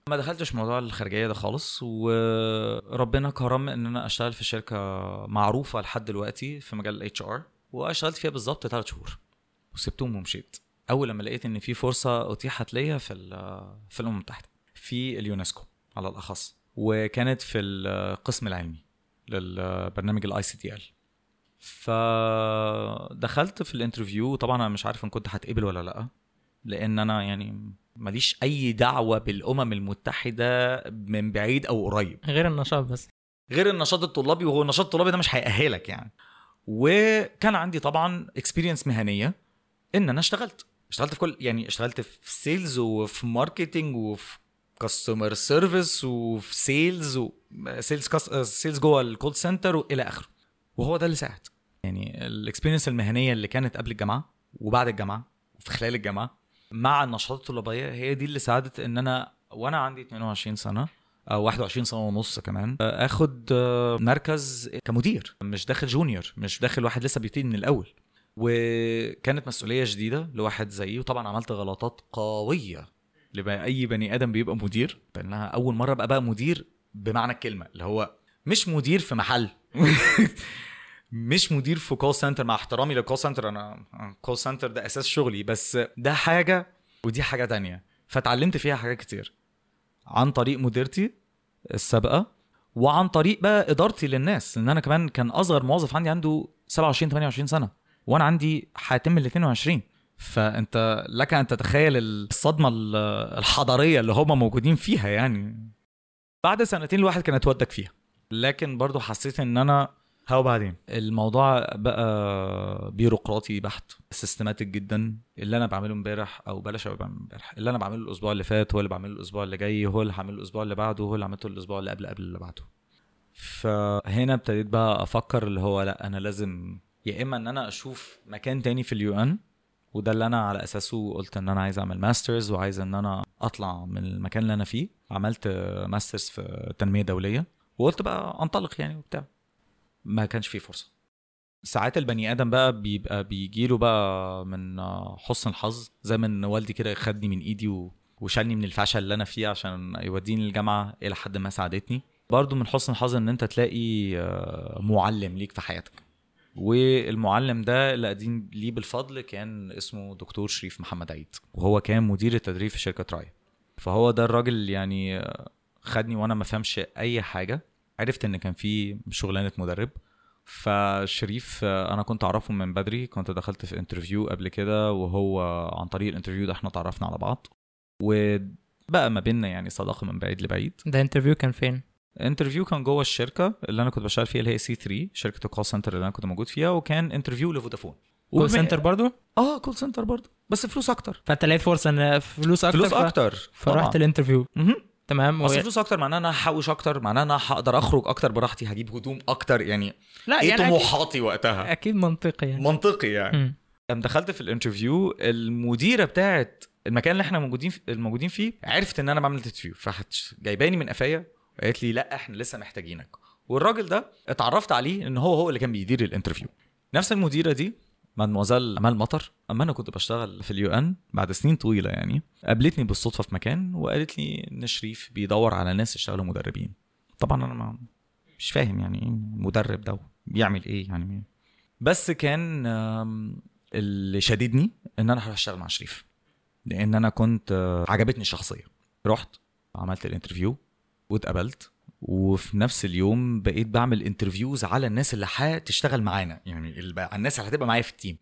ما دخلتش موضوع الخارجية ده خالص وربنا كرم إن أنا أشتغل في شركة معروفة لحد دلوقتي في مجال ال HR واشتغلت فيها بالظبط ثلاث شهور وسبتهم ومشيت. أول لما لقيت إن في فرصة أتيحت ليا في في الأمم المتحدة في اليونسكو. على الأخص. وكانت في القسم العلمي للبرنامج ال ICDL فدخلت في ال interview. طبعا أنا مش عارف إن كنت هتقبل ولا لأ لأن أنا يعني ماليش أي دعوة بالأمم المتحدة من بعيد أو قريب. غير النشاط بس. غير النشاط الطلابي وهو النشاط الطلابي ده مش هيأهلك يعني. وكان عندي طبعا experience مهنية إن أنا اشتغلت. اشتغلت في كل يعني اشتغلت في sales وفي marketing وفي customer service وفي sales sales sales جوه ال call center والى آخره. وهو ده اللي ساعد. يعني ال experience المهنية اللي كانت قبل الجامعة وبعد الجامعة وفي خلال الجامعة مع النشاطات الطلابية هي دي اللي ساعدت إن أنا وأنا عندي 22 سنة أو 21 سنة ونص كمان آخد آه، مركز كمدير مش داخل junior مش داخل واحد لسه بيبتدي من الأول. وكانت مسؤولية شديدة لواحد زيي وطبعا عملت غلطات قوية. لأن أي بني آدم بيبقى مدير لانها أول مرة أبقى بقى مدير بمعنى الكلمة اللي هو مش مدير في محل. مش مدير في call center مع احترامي لل call center أنا call center ده أساس شغلي بس ده حاجة ودي حاجة تانية. فتعلمت فيها حاجات كتير. عن طريق مديرتي السابقة وعن طريق بقى إدارتي للناس لأن أنا كمان كان أصغر موظف عندي عنده 27 28 سنة وأنا عندي هتم ال 22 فأنت لك أن تتخيل الصدمة ال- الحضارية اللي هم موجودين فيها يعني. بعد سنتين الواحد كان اتودك فيها. لكن برضو حسيت إن أنا هو وبعدين؟ الموضوع بقى بيروقراطي بحت systematic جدا. اللي أنا بعمله امبارح أو بلاش بعمله امبارح. اللي أنا بعمله الأسبوع اللي فات هو اللي بعمله الأسبوع اللي جاي هو اللي هعمله الأسبوع اللي بعده هو اللي عملته الأسبوع اللي قبل قبل اللي بعده. فهنا ابتديت بقى أفكر اللي هو لأ أنا لازم يا إما إن أنا أشوف مكان تاني في ال UN وده اللي أنا على أساسه قلت إن أنا عايز أعمل masters وعايز إن أنا أطلع من المكان اللي أنا فيه. عملت masters في تنمية دولية وقلت بقى أنطلق يعني وبتاع. ما كانش فيه فرصة. ساعات البني آدم بقى بيبقى بيجيله بقى من حسن الحظ زي ما ان والدي كده خدني من إيدي. وشالني من الفشل اللي أنا فيه عشان يوديني الجامعة إلى حد ما ساعدتني. برضو من حسن الحظ إن أنت تلاقي آه، معلم ليك في حياتك. والمعلم ده اللي أنا مدين ليه بالفضل كان اسمه دكتور شريف محمد عيد وهو كان مدير التدريب في شركة راية فهو ده الراجل يعني خدني وأنا ما فهمش أي حاجة عرفت إن كان في شغلانة مدرب. فشريف أنا كنت أعرفه من بدري كنت دخلت في interview قبل كده وهو عن طريق ال interview ده إحنا تعرفنا على بعض. وبقى ما بيننا يعني صداقة من بعيد لبعيد. ده interview كان فين؟ interview كان جوه الشركة اللي أنا كنت بشتغل فيها اللي هي C3 شركة ال call center اللي أنا كنت موجود فيها وكان interview لفودافون call center برضو آه call center برضه بس فلوس أكتر فأنت لقيت فرصة ان فلوس أكتر فلوس ف... أكتر فرحت طبعاً. ال interview. تمام. اصل فلوس أكتر معناها إن أنا هحوش أكتر معناها إن أنا هقدر أخرج أكتر براحتي هجيب هدوم أكتر يعني لا إيه يعني طموحاتي وقتها أكيد منطقي يعني منطقي يعني. لما دخلت في ال interview المديرة بتاعت المكان اللي إحنا موجودين الموجودين فيه عرفت إن أنا بعمل interview فراحت جايباني من قفايا وقالت لي لا إحنا لسه محتاجينك. والراجل ده اتعرفت عليه إن هو هو اللي كان بيدير ال interview. نفس المديرة دي مادموزيل أمال مطر أما أنا كنت بشتغل في ال UN بعد سنين طويلة يعني قابلتني بالصدفة في مكان وقالت لي إن شريف بيدور على ناس يشتغلوا مدربين. طبعا أنا ما مش فاهم يعني إيه مدرب ده بيعمل إيه يعني. بس كان اللي شاددني إن أنا هروح أشتغل مع شريف لأن أنا كنت آه، عجبتني الشخصيه رحت عملت ال interview واتقبلت. وفي نفس اليوم بقيت بعمل interviews على الناس اللي هتشتغل معانا. يعني الناس اللي هتبقى معايا في ال team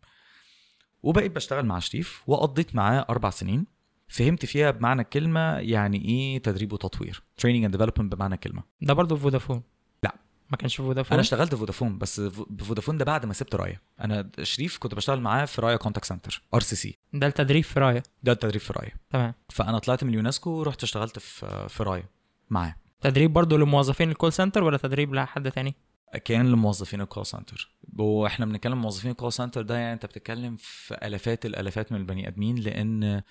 وبقيت بشتغل مع شريف وقضيت معاه أربع سنين. فهمت فيها بمعنى الكلمة يعني إيه تدريب وتطوير. training and development بمعنى الكلمة ده برضو في فودافون؟ لا. ما كانش في فودافون؟ أنا اشتغلت في فودافون بس ف- بفودافون ده بعد ما سبت رايا أنا شريف كنت بشتغل معاه في رايا contact center RCC ده التدريب في رايا ده التدريب في رايا تمام. فأنا طلعت من اليونسكو ورحت اشتغلت في في رايا معاه. تدريب برضو لموظفين ال call center ولا تدريب لحد تاني؟ كان لموظفين ال call center وإحنا بنتكلم موظفين ال call center ده يعني انت بتتكلم في آلافات الآلافات من البني آدمين لأن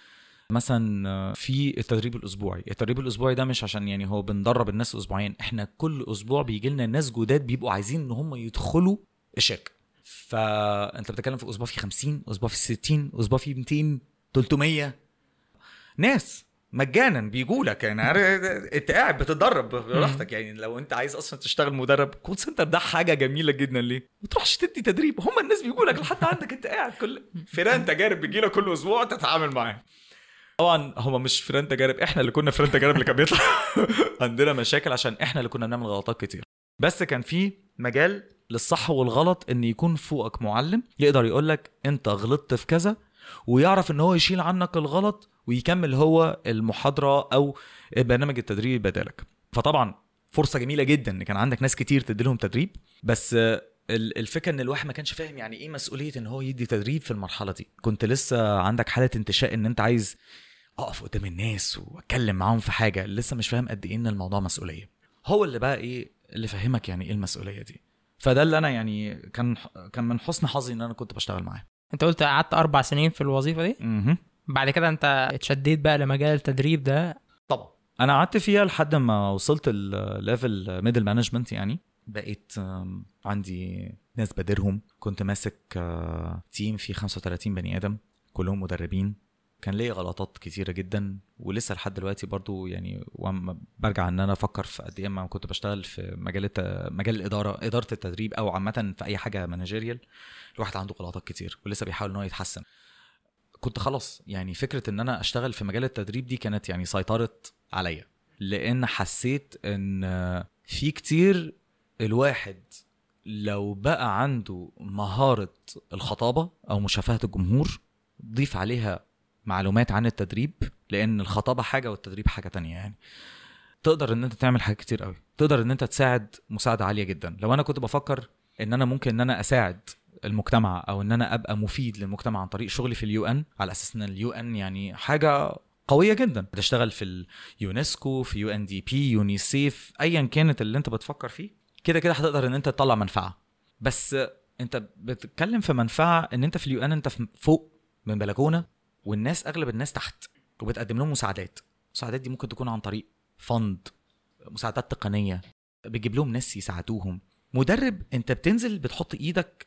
مثلا في التدريب الأسبوعي. التدريب الأسبوعي ده مش عشان يعني هو بندرب الناس أسبوعين. إحنا كل أسبوع بيجي لنا ناس جداد بيبقوا عايزين إن هم يدخلوا الشركة. فأنت بتتكلم في أسبوع في 50 أسبوع في 60 أسبوع في 200 300 ناس. مجانا بيجوا لك يعني انت قاعد بتتدرب براحتك. يعني لو انت عايز أصلا تشتغل مدرب call center ده حاجة جميلة جدا. ليه؟ ما تروحش تدي تدريب. هم الناس بيجوا لك لحد عندك انت قاعد كل فيران تجارب بيجي لك كل أسبوع تتعامل معاه. طبعا هم مش فيران تجارب إحنا اللي كنا فيران تجارب اللي كان بيطلع. عندنا مشاكل عشان إحنا اللي كنا بنعمل غلطات كتير. بس كان في مجال للصح والغلط إن يكون فوقك معلم يقدر يقول لك انت غلطت في كذا ويعرف إن هو يشيل عنك الغلط ويكمل هو المحاضرة أو برنامج التدريب بدالك. فطبعا فرصة جميلة جدا إن كان عندك ناس كتير تدي لهم تدريب بس ال- الفكرة إن الواحد ما كانش فاهم يعني إيه مسؤولية إن هو يدي تدريب في المرحلة دي. كنت لسه عندك حالة انتشاء إن أنت عايز أقف قدام الناس وأتكلم معاهم في حاجة لسه مش فاهم قد إيه إن الموضوع مسؤولية. هو اللي بقى إيه اللي فهمك يعني إيه المسؤولية دي. فده اللي أنا يعني كان كان من حسن حظي إن أنا كنت بشتغل معاه. انت قلت قعدت أربع سنين في الوظيفة دي؟ أها بعد كده انت اتشديت بقى لمجال التدريب ده. طبعا أنا قعدت فيها لحد ما وصلت ال level middle management يعني. بقيت عندي ناس بديرهم. كنت ماسك team فيه 35 بني آدم. كلهم مدربين. كان ليا غلطات كتيرة جدا ولسه لحد دلوقتي برضو يعني واما برجع إن أنا أفكر في قد إيه ما كنت بشتغل في مجال مجال الإدارة إدارة التدريب أو عامة في أي حاجة مانجيريال الواحد عنده غلطات كتير ولسه بيحاول إن هو يتحسن. كنت خلاص يعني فكرة إن أنا أشتغل في مجال التدريب دي كانت يعني سيطرت عليا لأن حسيت إن في كتير الواحد لو بقى عنده مهارة الخطابة أو مشافهة الجمهور ضيف عليها معلومات عن التدريب لأن الخطابه حاجة والتدريب حاجة تانية يعني. تقدر إن أنت تعمل حاجات كتير قوي تقدر إن أنت تساعد مساعدة عالية جدا. لو أنا كنت بفكر إن أنا ممكن إن أنا أساعد المجتمع أو إن أنا أبقى مفيد للمجتمع عن طريق شغلي في ال UN على أساس إن ال UN يعني حاجة قوية جدا. بتشتغل في اليونسكو في UNDP يونيسيف ايا كانت اللي أنت بتفكر فيه كده كده هتقدر إن أنت تطلع منفعة. بس أنت بتتكلم في منفعة إن أنت في ال UN أنت فوق من بلكونة والناس أغلب الناس تحت وبتقدم لهم مساعدات. المساعدات دي ممكن تكون عن طريق fund مساعدات تقنية بتجيب لهم ناس يساعدوهم. مدرب أنت بتنزل بتحط إيدك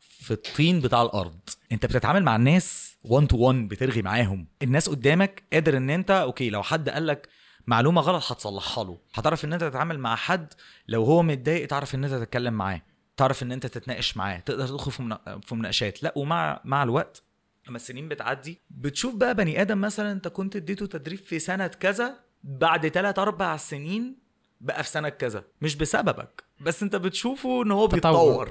في الطين بتاع الأرض. أنت بتتعامل مع الناس 1 to 1 بترغي معاهم. الناس قدامك قادر إن أنت okay لو حد قال لك معلومة غلط هتصلحها له. هتعرف إن أنت تتعامل مع حد لو هو متضايق تعرف إن أنت تتكلم معاه. تعرف إن أنت تتناقش معاه تقدر تدخل في منا- في مناقشات. لا ومع مع الوقت لما السنين بتعدي بتشوف بقى بني آدم مثلا أنت كنت اديته تدريب في سنة كذا بعد 3 4 سنين بقى في سنة كذا. مش بسببك بس أنت بتشوفه إن هو بيتطور.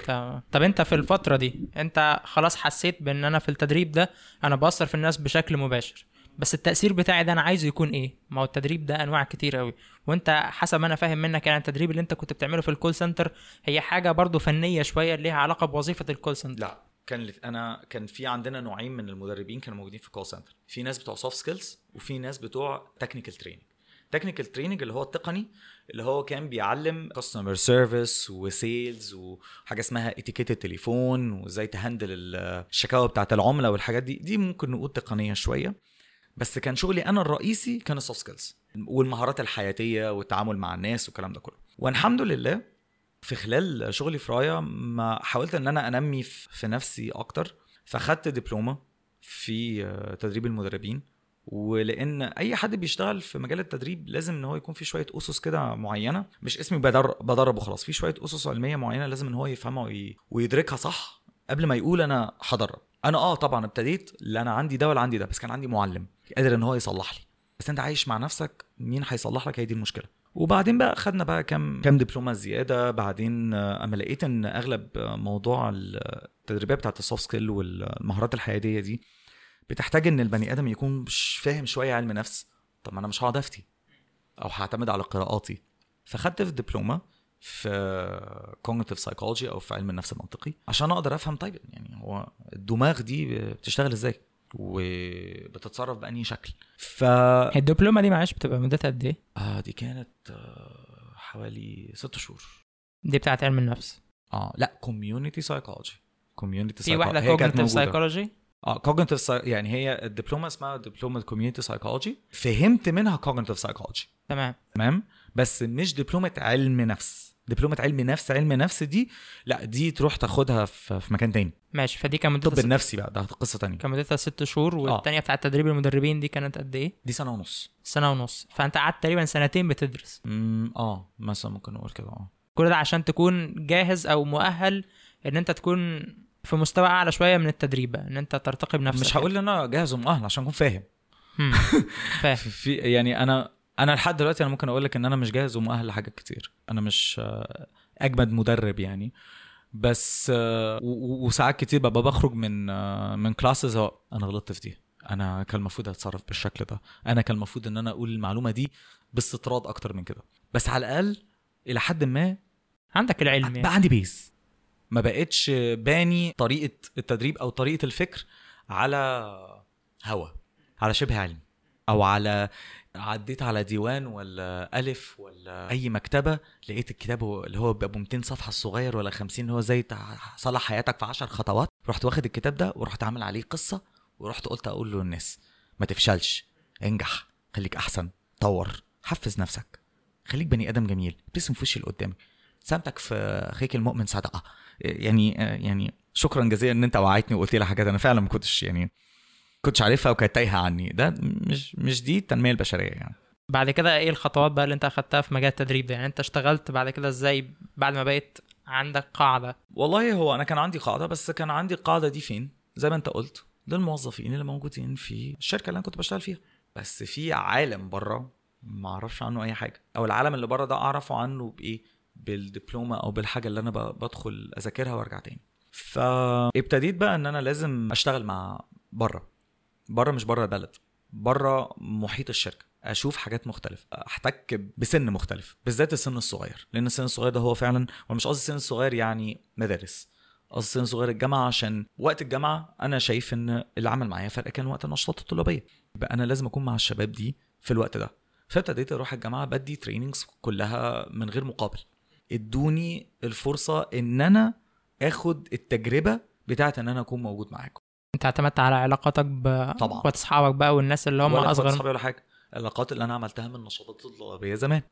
طب أنت في الفترة دي أنت خلاص حسيت بإن أنا في التدريب ده أنا بأثر في الناس بشكل مباشر. بس التأثير بتاعي ده أنا عايزه يكون إيه؟ ما هو التدريب ده أنواع كتير قوي وأنت حسب ما أنا فاهم منك يعني التدريب اللي أنت كنت بتعمله في ال call center هي حاجة برضو فنية شوية ليها علاقة بوظيفة ال call center لا. كان أنا كان في عندنا نوعين من المدربين كانوا موجودين في call center في ناس بتوع soft skills وفي ناس بتوع technical training technical training اللي هو التقني اللي هو كان بيعلم customer service و sales وحاجة اسمها اتيكيت التليفون وإزاي تهندل الشكاوى بتاعت العملاء والحاجات دي. دي ممكن نقول تقنية شوية. بس كان شغلي أنا الرئيسي كان ال soft skills والمهارات الحياتية والتعامل مع الناس والكلام ده كله. والحمد لله في خلال شغلي في رايا ما حاولت إن أنا أنمي في نفسي أكتر فخدت دبلومة في آه، تدريب المدربين ولأن أي حد بيشتغل في مجال التدريب لازم إن هو يكون في شوية أسس كده معينة مش اسمي بدر بدرب وخلاص في شوية أسس علمية معينة لازم إن هو يفهمها وي... ويدركها صح قبل ما يقول أنا هدرب. أنا آه طبعا ابتديت لا أنا عندي ده ولا عندي ده بس كان عندي معلم قادر إن هو يصلح لي. بس أنت عايش مع نفسك مين هيصلح لك؟ هي دي المشكلة. وبعدين بقى خدنا بقى كام كام دبلومة زيادة. بعدين آه، أما لقيت إن أغلب آه، موضوع التدريبات بتاعت ال soft skill والمهارات الحياتيه دي بتحتاج إن البني آدم يكون مش فاهم شوية علم نفس. طب ما أنا مش هقعد افتي أو هعتمد على قراءاتي. فخدت في دبلومة في cognitive psychology أو في علم النفس المنطقي عشان أقدر أفهم طيب يعني هو الدماغ دي بتشتغل إزاي. وبتتصرف بأنهي شكل. ف الدبلومة دي معلش بتبقى مدتها قد إيه؟ آه دي كانت آه حوالي ست شهور. دي بتاعت علم النفس. آه لا community psychology community في واحدة cognitive psychology آه cognitive يعني هي الدبلومة اسمها دبلومة community psychology فهمت منها cognitive psychology تمام. تمام؟ بس مش دبلومة علم نفس. دبلومة علم نفس علم نفس دي لا دي تروح تاخدها في في مكان تاني. ماشي فدي كان الطب مدتها النفسي بقى ده قصة تانية. كان مدتها ست شهور والتانية بتاعت تدريب المدربين دي كانت قد إيه؟ دي سنة ونص. سنة ونص. فأنت قعدت تقريبا سنتين بتدرس. امم آه مثلا ممكن نقول كده آه. كل ده عشان تكون جاهز أو مؤهل إن أنت تكون في مستوى أعلى شوية من التدريب إن أنت ترتقي بنفسك. مش هقول إن أنا جاهز ومؤهل عشان أكون فاهم. هم. فاهم. في يعني أنا أنا لحد دلوقتي أنا ممكن أقول لك إن أنا مش جاهز ومؤهل لحاجات كتير. أنا مش آه، أجمد مدرب يعني. بس آه، وساعات كتير ببقى بخرج من آه، من classes أنا غلطت في دي. أنا كان المفروض أتصرف بالشكل ده. أنا كان المفروض إن أنا أقول المعلومة دي باستطراد أكتر من كده. بس على الأقل إلى حد ما عندك العلم يعني. بقى عندي base ما بقتش باني طريقة التدريب أو طريقة الفكر على هوا على شبه علم أو على عديت على ديوان ولا ألف ولا أي مكتبة لقيت الكتاب اللي هو بيبقى 200 صفحة الصغير ولا 50 اللي هو زي صلح حياتك في 10 خطوات. رحت واخد الكتاب ده ورحت عامل عليه قصة ورحت قلت أقول له الناس ما تفشلش انجح خليك أحسن طور حفز نفسك خليك بني آدم جميل ابتسم في وش اللي قدامك سامتك في اخيك المؤمن صدقة. يعني يعني شكرا جزيلا إن أنت وعيتني وقلت لي حاجات أنا فعلا ما كنتش يعني كنتش عارفها وكانت تايهة عني. ده مش مش دي التنمية البشرية يعني. بعد كده إيه الخطوات بقى اللي انت اخدتها في مجال التدريب ده؟ يعني انت اشتغلت بعد كده إزاي بعد ما بقيت عندك قاعدة؟ والله هو أنا كان عندي قاعدة بس كان عندي القاعده دي فين؟ زي ما انت قلت للموظفين اللي موجودين في الشركة اللي أنا كنت بشتغل فيها. بس في عالم بره ما أعرفش عنه أي حاجة أو العالم اللي بره ده أعرفه عنه بإيه؟ بالدبلومة أو بالحاجة اللي أنا بدخل أذاكرها وأرجع تاني. فابتديت بقى إن أنا لازم أشتغل مع بره. بره مش بره البلد بره محيط الشركة. أشوف حاجات مختلفة أحتك بسن مختلف بالذات السن الصغير لأن السن الصغير ده هو فعلا ومش قصدي السن الصغير يعني مدارس قصدي السن الصغير الجامعة عشان وقت الجامعة أنا شايف إن اللي عمل معايا فرق كان وقت النشاطات الطلابية. يبقى أنا لازم أكون مع الشباب دي في الوقت ده. فابتديت أروح الجامعة بدي تريننجز كلها من غير مقابل. ادوني الفرصة إن أنا آخد التجربة بتاعت إن أنا أكون موجود معاكم. انت اعتمدت على علاقاتك ب طبعا. اصحابك بقى والناس اللي هم ولا أصغر أصحابي ولا حاجة. العلاقات اللي أنا عملتها من النشاطات الطلابية زمان.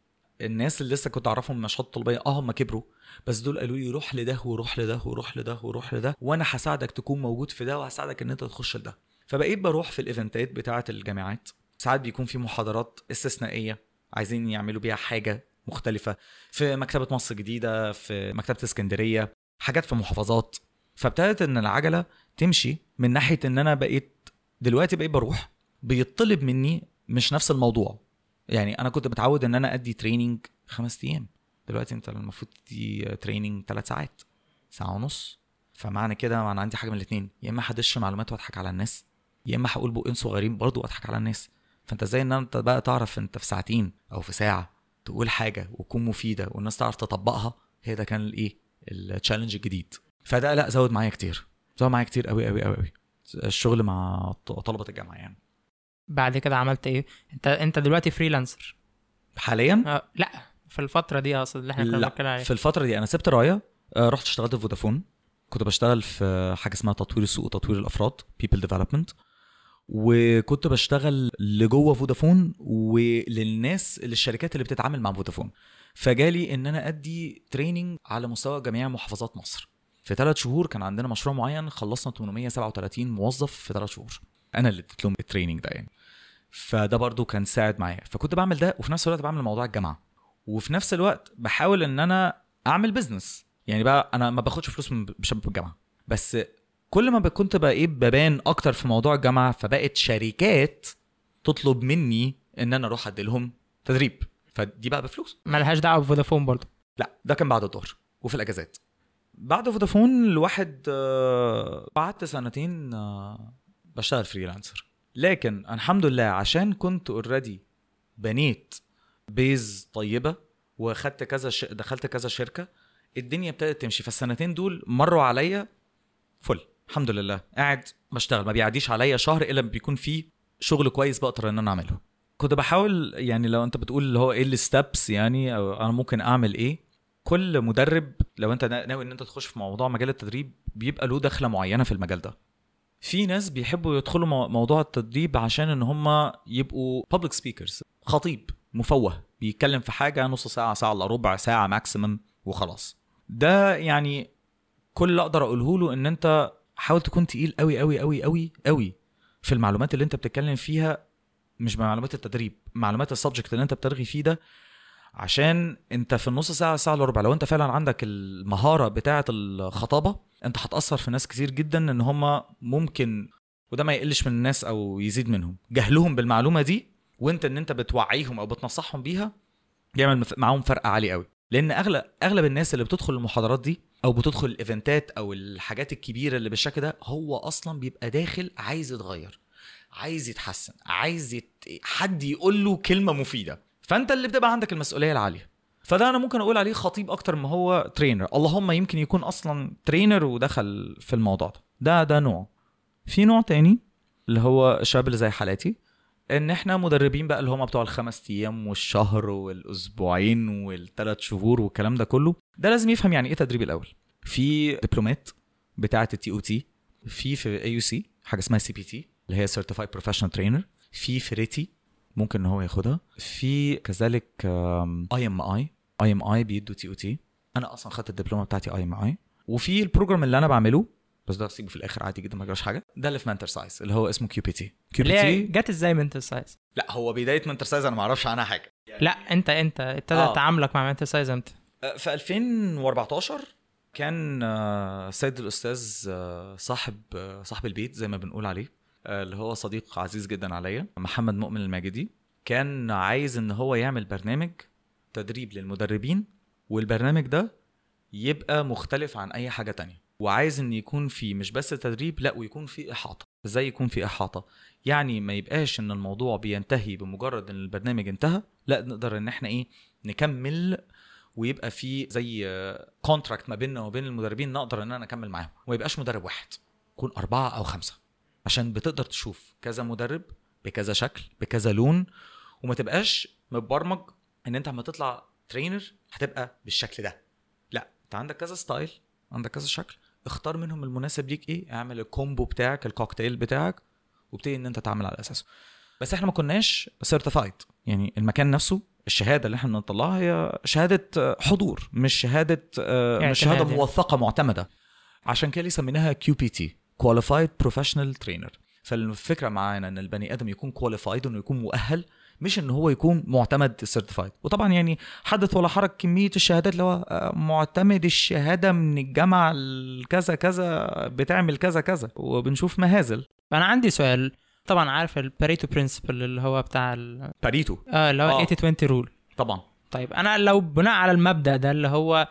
الناس اللي لسه كنت أعرفهم من نشاط طلابيه آه هم كبروا. بس دول قالوا لي روح لده وروح لده وروح لده وروح لده وأنا هساعدك تكون موجود في ده وهساعدك إن أنت تخش لده. فبقيت بروح في الإيفنتات بتاعة الجامعات. ساعات بيكون في محاضرات استثنائية عايزين يعملوا بيها حاجة مختلفة. في مكتبة مصر الجديده في مكتبة اسكندرية حاجات في محافظات. فابتدت إن العجلة تمشي من ناحية إن أنا بقيت دلوقتي بقيت بروح بيطلب مني مش نفس الموضوع. يعني أنا كنت متعود إن أنا أدي training خمس أيام. دلوقتي أنت المفروض تدي training ثلاث ساعات ساعة ونص. فمعنى كده أنا عندي حاجة من الاثنين يا إما هدش معلومات وأضحك على الناس يا إما هقول بقين صغيرين برضه وأضحك على الناس. فأنت إزاي إن أنت بقى تعرف أنت في ساعتين أو في ساعة تقول حاجة وتكون مفيدة والناس تعرف تطبقها؟ هي ده كان الإيه؟ ال challenge الجديد. فده لا زود معايا كتير. زود معايا كتير قوي قوي قوي قوي. الشغل مع طلبة الجامعة يعني. بعد كده عملت إيه؟ أنت أنت دلوقتي freelancer حاليا؟ آه لا في الفترة دي أصلا اللي إحنا كنا بنتكلم عليها. في الفترة دي. أنا سبت راية آه، رحت اشتغلت في فودافون. كنت بشتغل في حاجة اسمها تطوير السوق وتطوير الأفراد people development. وكنت بشتغل لجوه فودافون وللناس للشركات اللي بتتعامل مع فودافون. فجالي إن أنا أدي training على مستوى جميع محافظات مصر. في ثلاث شهور كان عندنا مشروع معين خلصنا 837 موظف في ثلاث شهور. أنا اللي اديت لهم ال training ده يعني. فده برضو كان ساعد معايا. فكنت بعمل ده وفي نفس الوقت بعمل موضوع الجامعة. وفي نفس الوقت بحاول إن أنا أعمل business يعني بقى أنا ما باخدش فلوس من بشباب الجامعة. بس كل ما كنت بقى إيه ببان أكتر في موضوع الجامعة فبقت شركات تطلب مني إن أنا أروح أدي لهم تدريب. فدي بقى بفلوس. ملهاش دعوة بفودافون برضه لا ده كان بعد الظهر وفي الأجازات. بعد فودافون الواحد آه، قعدت سنتين آه، بشتغل freelancer. لكن الحمد لله عشان كنت already بنيت base طيبة واخدت كذا ش... دخلت كذا شركة الدنيا ابتدت تمشي. فالسنتين دول مروا عليا فل الحمد لله. قاعد بشتغل ما بيعديش عليا شهر إلا بيكون في شغل كويس بقدر إن أنا أعمله. كنت بحاول يعني لو أنت بتقول اللي هو إيه الستبس يعني أو أنا ممكن أعمل إيه كل مدرب لو انت نا- ناوي ان انت تخش في موضوع مجال التدريب بيبقى له دخلة معينة في المجال ده. في ناس بيحبوا يدخلوا مو- موضوع التدريب عشان ان هم يبقوا public speakers خطيب مفوه بيتكلم في حاجة نص ساعة ساعة إلا ربع ساعة ماكسيمم وخلاص. ده يعني كل اللي أقدر أقوله له إن أنت حاول تكون تقيل قوي قوي قوي قوي قوي في المعلومات اللي أنت بتتكلم فيها مش معلومات التدريب معلومات السبجكت اللي أنت بترغي فيه ده عشان انت في النص ساعة ساعة إلا ربع لو انت فعلا عندك المهارة بتاعة الخطابة انت هتأثر في ناس كتير جدا إن هم ممكن وده ما يقلش من الناس أو يزيد منهم. جهلهم بالمعلومة دي وانت إن انت بتوعيهم أو بتنصحهم بيها بيعمل معاهم فرق عالي قوي لأن أغلب أغلب الناس اللي بتدخل المحاضرات دي أو بتدخل الإيفنتات أو الحاجات الكبيرة اللي بالشكل ده هو أصلا بيبقى داخل عايز يتغير عايز يتحسن عايز يت... حد يقول له كلمة مفيدة. فأنت اللي بتبقى عندك المسؤولية العالية. فده أنا ممكن أقول عليه خطيب أكتر ما هو ترينر اللهم يمكن يكون أصلا ترينر ودخل في الموضوع ده. ده ده نوع. في نوع تاني اللي هو الشباب اللي زي حالاتي إن إحنا مدربين بقى اللي هم بتوع الخمس أيام والشهر والأسبوعين والثلاث شهور والكلام ده كله. ده لازم يفهم يعني إيه تدريب الأول. في دبلومات بتاعة ال TOT في في AUC حاجة اسمها CPT اللي هي certified professional trainer في variety ممكن إن هو ياخدها. في كذلك اي ام اي اي ام اي بيدوا TOT أنا أصلا خدت الدبلومة بتاعتي IMI وفي ال program اللي أنا بعمله بس ده سيبه في الآخر عادي جدا ما جراش حاجة. ده اللي في منتر سايز اللي هو اسمه كيو بي تي كيو بي تي جت إزاي منتل سايز لا هو بداية منتر سايز أنا ما أعرفش عنها حاجة. لا أنت أنت ابتدى آه. تعاملك مع منتل سايز إمتى؟ آه، في 2014 كان آه، السيد الأستاذ آه، صاحب صاحب البيت زي ما بنقول عليه. اللي هو صديق عزيز جدا عليا محمد مؤمن الماجدي. كان عايز إن هو يعمل برنامج تدريب للمدربين والبرنامج ده يبقى مختلف عن أي حاجة تانية. وعايز إن يكون في مش بس تدريب لا ويكون في إحاطة. إزاي يكون في إحاطة؟ يعني ما يبقاش إن الموضوع بينتهي بمجرد إن البرنامج انتهى لا نقدر إن إحنا إيه نكمل ويبقى في زي contract ما بيننا وبين المدربين نقدر إن أنا أكمل معاهم. وما يبقاش مدرب واحد يكون أربعة أو خمسة. عشان بتقدر تشوف كذا مدرب بكذا شكل بكذا لون وما تبقاش متبرمج إن أنت لما تطلع trainer هتبقى بالشكل ده. لا أنت عندك كذا style عندك كذا شكل اختار منهم المناسب ليك إيه اعمل ال combo بتاعك الكوكتيل بتاعك وابتدي إن أنت تعمل على أساسه. بس إحنا ما كناش certified يعني المكان نفسه الشهادة اللي إحنا بنطلعها هي شهادة حضور مش شهادة آه، يعني مش شهادة. موثقة معتمدة. عشان كده سميناها QPT qualified professional trainer فالفكرة معانا إن البني آدم يكون qualified إنه يكون مؤهل مش إن هو يكون معتمد certified وطبعا يعني حدث ولا حرج كمية الشهادات اللي هو آه، معتمد الشهادة من الجامعة الكذا كذا بتعمل كذا كذا وبنشوف مهازل. فانا عندي سؤال. طبعا عارف ال Pareto principle اللي هو بتاع ال... باريتو آه اللي هو آه. 80 20 rule طبعا. طيب أنا لو بناء على المبدأ ده اللي هو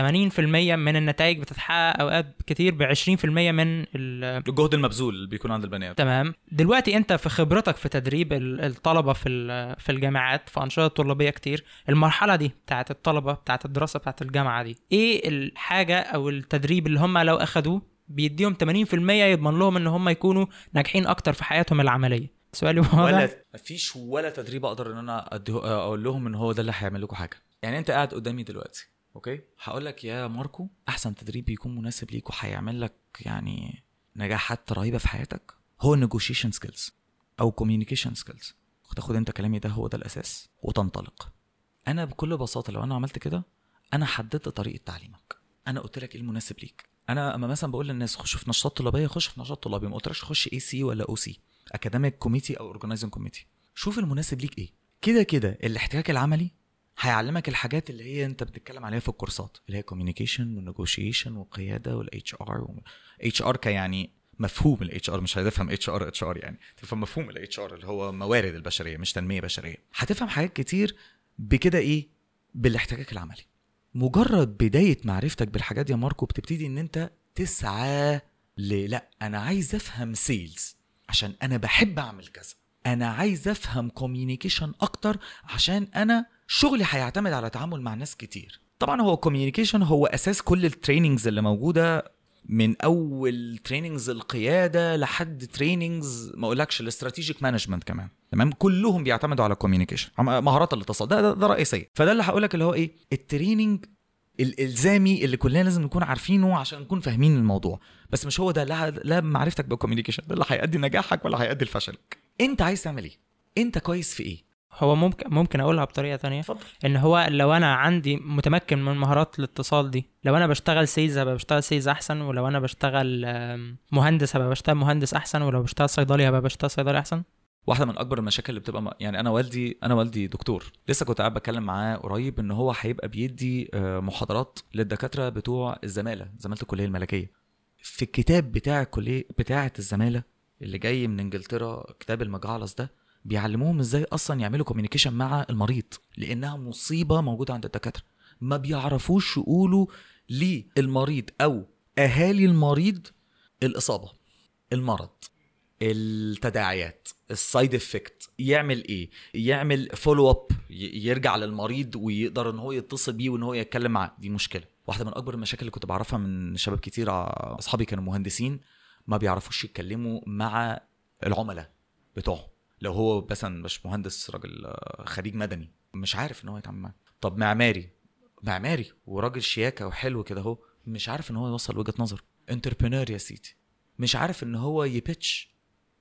80% من النتائج بتتحقق أوقات كتير ب 20% من ال... الجهد المبذول اللي بيكون عند البني آدم. تمام. دلوقتي أنت في خبرتك في تدريب ال- الطلبة في في الجامعات في أنشطة طلابية كتير المرحلة دي بتاعت الطلبة بتاعت الدراسة بتاعت الجامعة دي إيه الحاجة أو التدريب اللي هم لو أخدوه بيديهم 80% يضمن لهم إن هم يكونوا ناجحين أكتر في حياتهم العملية؟ سؤالي واضح. ولا مفيش ولا تدريب أقدر إن أنا أقول لهم إن هو ده اللي هيعمل لكم حاجة. يعني أنت قاعد قدامي دلوقتي أوكي؟ هقول لك يا ماركو أحسن تدريب يكون مناسب ليك وهيعمل لك يعني نجاحات رهيبة في حياتك هو ال negotiation skills أو communication skills تاخد أنت كلامي ده هو ده الأساس وتنطلق. أنا بكل بساطة لو أنا عملت كده أنا حددت طريقة تعليمك. أنا قلت لك إيه المناسب ليك. أنا أما مثلا بقول للناس خشوا في نشاط طلابية. خش في نشاط طلابي. ما قلتلكش خش AC ولا أو C academic committee أو organizing committee شوف المناسب ليك إيه. كده كده الاحتكاك العملي هيعلمك الحاجات اللي هي انت بتتكلم عليها في الكورسات اللي هي communication و negotiation وقيادة وال HR HR كيعني مفهوم ال HR مش هتفهم HR HR يعني تفهم مفهوم ال HR اللي هو موارد البشرية مش تنمية بشرية. هتفهم حاجات كتير بكده إيه؟ بالاحتكاك العملي. مجرد بداية معرفتك بالحاجات دي يا ماركو بتبتدي ان انت تسعى ل لا أنا عايز أفهم sales عشان أنا بحب أعمل كذا. أنا عايز أفهم communication أكتر عشان أنا شغلي هيعتمد على تعامل مع ناس كتير. طبعا هو ال communication هو أساس كل ال trainings اللي موجودة من أول trainings القيادة لحد trainings ما أقولكش ال strategic management كمان. تمام؟ كلهم بيعتمدوا على ال communication مهارات الاتصال. ده, ده, ده رئيسيه فده اللي هقولك اللي هو إيه؟ ال training الإلزامي اللي كلنا لازم نكون عارفينه عشان نكون فاهمين الموضوع. بس مش هو ده. لا لا معرفتك بال communication ده اللي هيؤدي نجاحك ولا هيؤدي لفشلك أنت عايز تعمل إيه؟ أنت كويس في إيه؟ هو ممكن ممكن أقولها بطريقة تانية. اتفضل. إن هو لو أنا عندي متمكن من مهارات الاتصال دي لو أنا بشتغل sales هبقى بشتغل sales أحسن ولو أنا بشتغل مهندس هبقى بشتغل مهندس أحسن ولو بشتغل صيدلي هبقى بشتغل صيدلي أحسن؟ واحدة من أكبر المشاكل اللي بتبقى يعني أنا والدي أنا والدي دكتور. لسه كنت قاعد بتكلم معاه قريب إن هو هيبقى بيدي آه، محاضرات للدكاترة بتوع الزمالة زمالة الكلية الملكية. في الكتاب بتاع الكلية بتاعة الزمالة اللي جاي من إنجلترا كتاب المجعلص ده بيعلموهم إزاي أصلا يعملوا communication مع المريض لأنها مصيبة موجودة عند الدكاترة. ما بيعرفوش يقولوا للمريض أو أهالي المريض الإصابة المرض التداعيات ال side effect يعمل إيه؟ يعمل follow up يرجع للمريض ويقدر إن هو يتصل بيه وإن هو يتكلم معاه. دي مشكلة. واحدة من أكبر المشاكل اللي كنت بعرفها من شباب كتير ع- أصحابي كانوا مهندسين ما بيعرفوش يتكلموا مع العملاء بتوعهم. لو هو مثلا مش مهندس راجل آه، خريج مدني مش عارف إن هو يتعامل معاه. طب معماري معماري وراجل شياكة وحلو كده أهو مش عارف إن هو يوصل وجهة نظر. entrepreneur يا سيدي. مش عارف إن هو ي pitch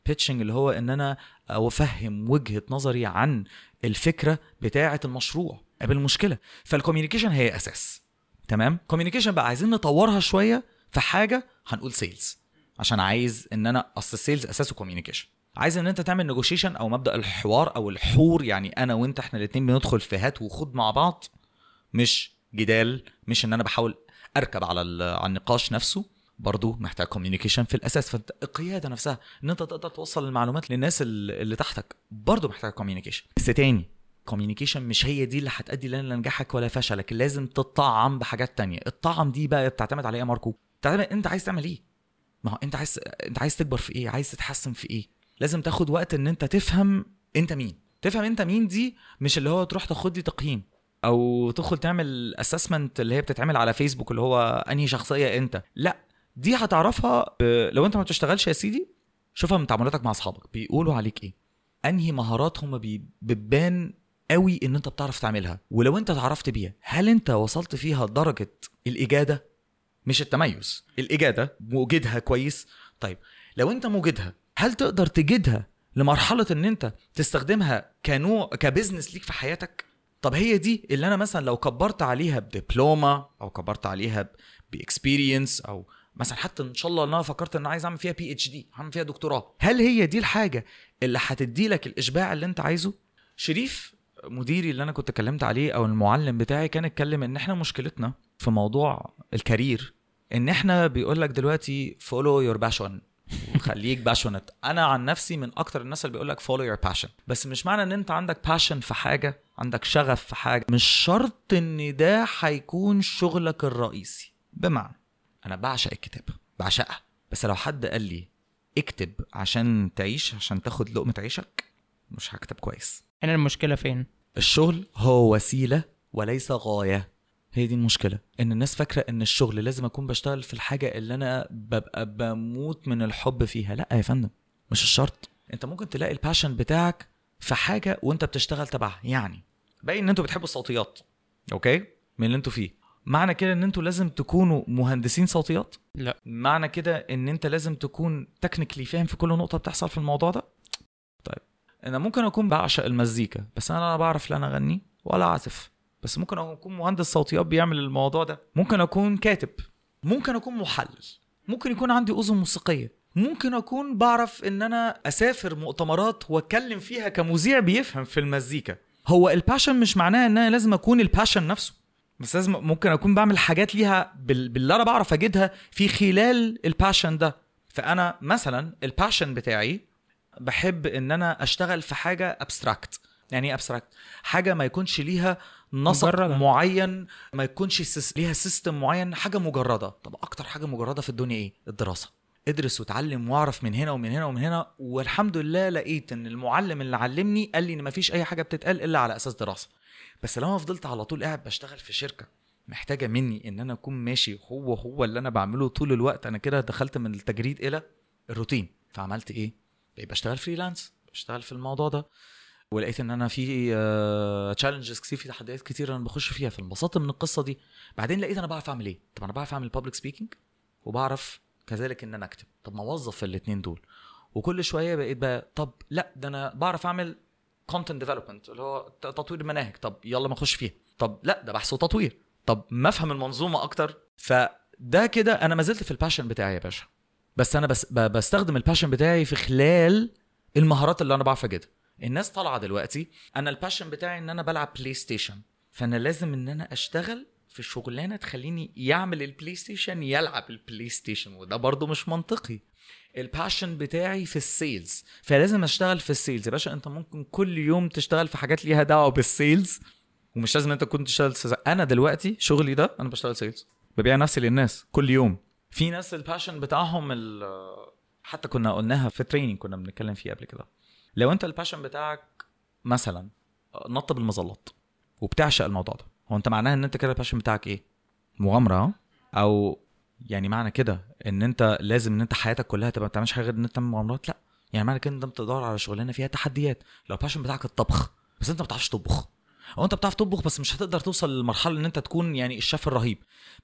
pitching اللي هو إن أنا أفهم وجهة نظري عن الفكرة بتاعة المشروع قبل المشكلة. فال communication هي أساس. تمام؟ communication بقى عايزين نطورها شوية في حاجة هنقول sales عشان عايز إن أنا أصل ال sales أساسه communication عايز ان انت تعمل نيجوشيشن أو مبدأ الحوار أو الحور يعني أنا وانت إحنا الاثنين بندخل في هات وخد مع بعض مش جدال مش ان أنا بحاول اركب على على النقاش نفسه برضو محتاج communication في الأساس. فانت القيادة نفسها إن انت تقدر توصل المعلومات للناس ال- اللي تحتك برضو محتاج communication بس تاني communication مش هي دي اللي هتأدي لنا نجاحك ولا فشلك لازم تطعم بحاجات تانية. الطعم دي بقى بتعتمد على إيه يا ماركو؟ بتعتمد إنت عايز تعمل إيه؟ ما هو إنت عايز إنت عايز تكبر في إيه؟ عايز تتحسن في إيه؟ لازم تاخد وقت ان انت تفهم انت مين. تفهم انت مين دي مش اللي هو تروح تاخد لي تقييم أو تدخل تعمل assessment اللي هي بتتعمل على فيسبوك اللي هو انهي شخصية انت. لا دي هتعرفها. لو انت ما بتشتغلش يا سيدي شوفها من تعاملاتك مع أصحابك. بيقولوا عليك إيه؟ انهي مهارات هم. بتبان قوي ان انت بتعرف تعملها. ولو انت اتعرفت بيها هل انت وصلت فيها لدرجه الإجادة؟ مش التميز. الإجادة وجودها كويس. طيب لو انت موجدها هل تقدر تجدها لمرحلة إن أنت تستخدمها كنوع كبزنس ليك في حياتك؟ طب هي دي اللي أنا مثلا لو كبرت عليها بدبلومة أو كبرت عليها ب experience أو مثلا حتى إن شاء الله إن أنا فكرت إن أنا عايز أعمل فيها PhD هعمل فيها دكتوراه. هل هي دي الحاجة اللي هتدي لك الإشباع اللي أنت عايزه؟ شريف مديري اللي أنا كنت اتكلمت عليه أو المعلم بتاعي كان اتكلم إن إحنا مشكلتنا في موضوع ال career إن إحنا بيقول لك دلوقتي follow your passion خليك passionate أنا عن نفسي من أكتر الناس اللي بيقول لك follow your passion بس مش معنى إن أنت عندك passion في حاجة عندك شغف في حاجة. مش شرط إن ده هيكون شغلك الرئيسي. بمعنى أنا بعشق الكتابة بعشقها. بس لو حد قال لي اكتب عشان تعيش عشان تاخد لقمة عيشك مش هكتب كويس. هنا المشكلة فين؟ الشغل هو وسيلة وليس غاية. هي دي المشكلة إن الناس فاكرة إن الشغل لازم أكون بشتغل في الحاجة اللي أنا ببقى بموت من الحب فيها. لأ يا فندم مش الشرط. أنت ممكن تلاقي الباشن بتاعك في حاجة وأنت بتشتغل تبعها. يعني باين إن أنتوا بتحبوا الصوتيات Okay؟ من اللي أنتوا فيه. معنى كده إن أنتوا لازم تكونوا مهندسين صوتيات؟ لا. معنى كده إن أنت لازم تكون technically فاهم في كل نقطة بتحصل في الموضوع ده؟ طيب أنا ممكن أكون بعشق المزيكا بس أنا لا بعرف لا أنا أغني ولا اعزف بس ممكن أكون مهندس صوتيات بيعمل الموضوع ده. ممكن أكون كاتب. ممكن أكون محلل. ممكن يكون عندي أذن موسيقية. ممكن أكون بعرف إن أنا أسافر مؤتمرات وأتكلم فيها كمذيع بيفهم في المزيكا. هو ال passion مش معناه إن أنا لازم أكون ال passion نفسه. بس لازم ممكن أكون بعمل حاجات ليها بال... باللي أنا بعرف اجدها في خلال ال passion ده. فأنا مثلا ال passion بتاعي بحب إن أنا أشتغل في حاجة abstract يعني إيه abstract حاجة ما يكونش ليها نسق مجردة. معين ما يكونش sys... ليها system معين حاجة مجردة. طب أكتر حاجة مجردة في الدنيا إيه؟ الدراسة. ادرس وتعلم واعرف من هنا ومن هنا ومن هنا والحمد لله لقيت إن المعلم اللي علمني قال لي إن مفيش أي حاجة بتتقال إلا على أساس دراسة. بس لو أنا فضلت على طول قاعد بشتغل في شركة محتاجة مني إن أنا أكون ماشي هو هو اللي أنا بعمله طول الوقت أنا كده دخلت من التجريد إلى الروتين. فعملت إيه؟ بقيت بشتغل freelance بشتغل في الموضوع ده. ولقيت إن أنا في challenges كتير في تحديات كتير أنا بخش فيها فانبسطت من القصة دي. بعدين لقيت أنا بعرف أعمل إيه؟ طب أنا بعرف أعمل public speaking وبعرف كذلك إن أنا أكتب. طب ما أوظف الاثنين دول. وكل شوية بقيت بقى طب لا ده أنا بعرف أعمل content development اللي هو تطوير المناهج طب يلا ما أخش فيها. طب لا ده بحث وتطوير طب ما أفهم المنظومة أكتر. فده كده أنا ما زلت في ال passion بتاعي يا باشا. بس أنا بس بستخدم ال passion بتاعي في خلال المهارات اللي أنا بعرف اجدها الناس طالعة دلوقتي أنا ال passion بتاعي إن أنا بلعب بلاي ستيشن فأنا لازم إن أنا أشتغل في شغلانة تخليني يعمل البلاي ستيشن يلعب البلاي ستيشن وده برضو مش منطقي. ال passion بتاعي في ال sales فلازم أشتغل في ال sales يا باشا أنت ممكن كل يوم تشتغل في حاجات ليها دعوة بال sales ومش لازم أنت تكون تشتغل sales. أنا دلوقتي شغلي ده أنا بشتغل sales ببيع نفسي للناس كل يوم. في ناس ال passion بتاعهم حتى كنا قلناها في training كنا بنتكلم فيه قبل كده. لو انت ال passion بتاعك مثلا نط بالمظلات وبتعشق الموضوع ده هو انت معناها ان انت كده ال passion بتاعك إيه؟ مغامرة ها؟ أو يعني معنى كده ان انت لازم ان انت حياتك كلها تبقى ما بتعملش حاجة غير ان انت تعمل مغامرات؟ لا. يعني معنى كده ان انت بتدور على شغلانة فيها تحديات. لو ال passion بتاعك الطبخ بس انت ما بتعرفش تطبخ. أو انت بتعرف تطبخ بس مش هتقدر توصل للمرحله ان انت تكون يعني الشيف الرهيب.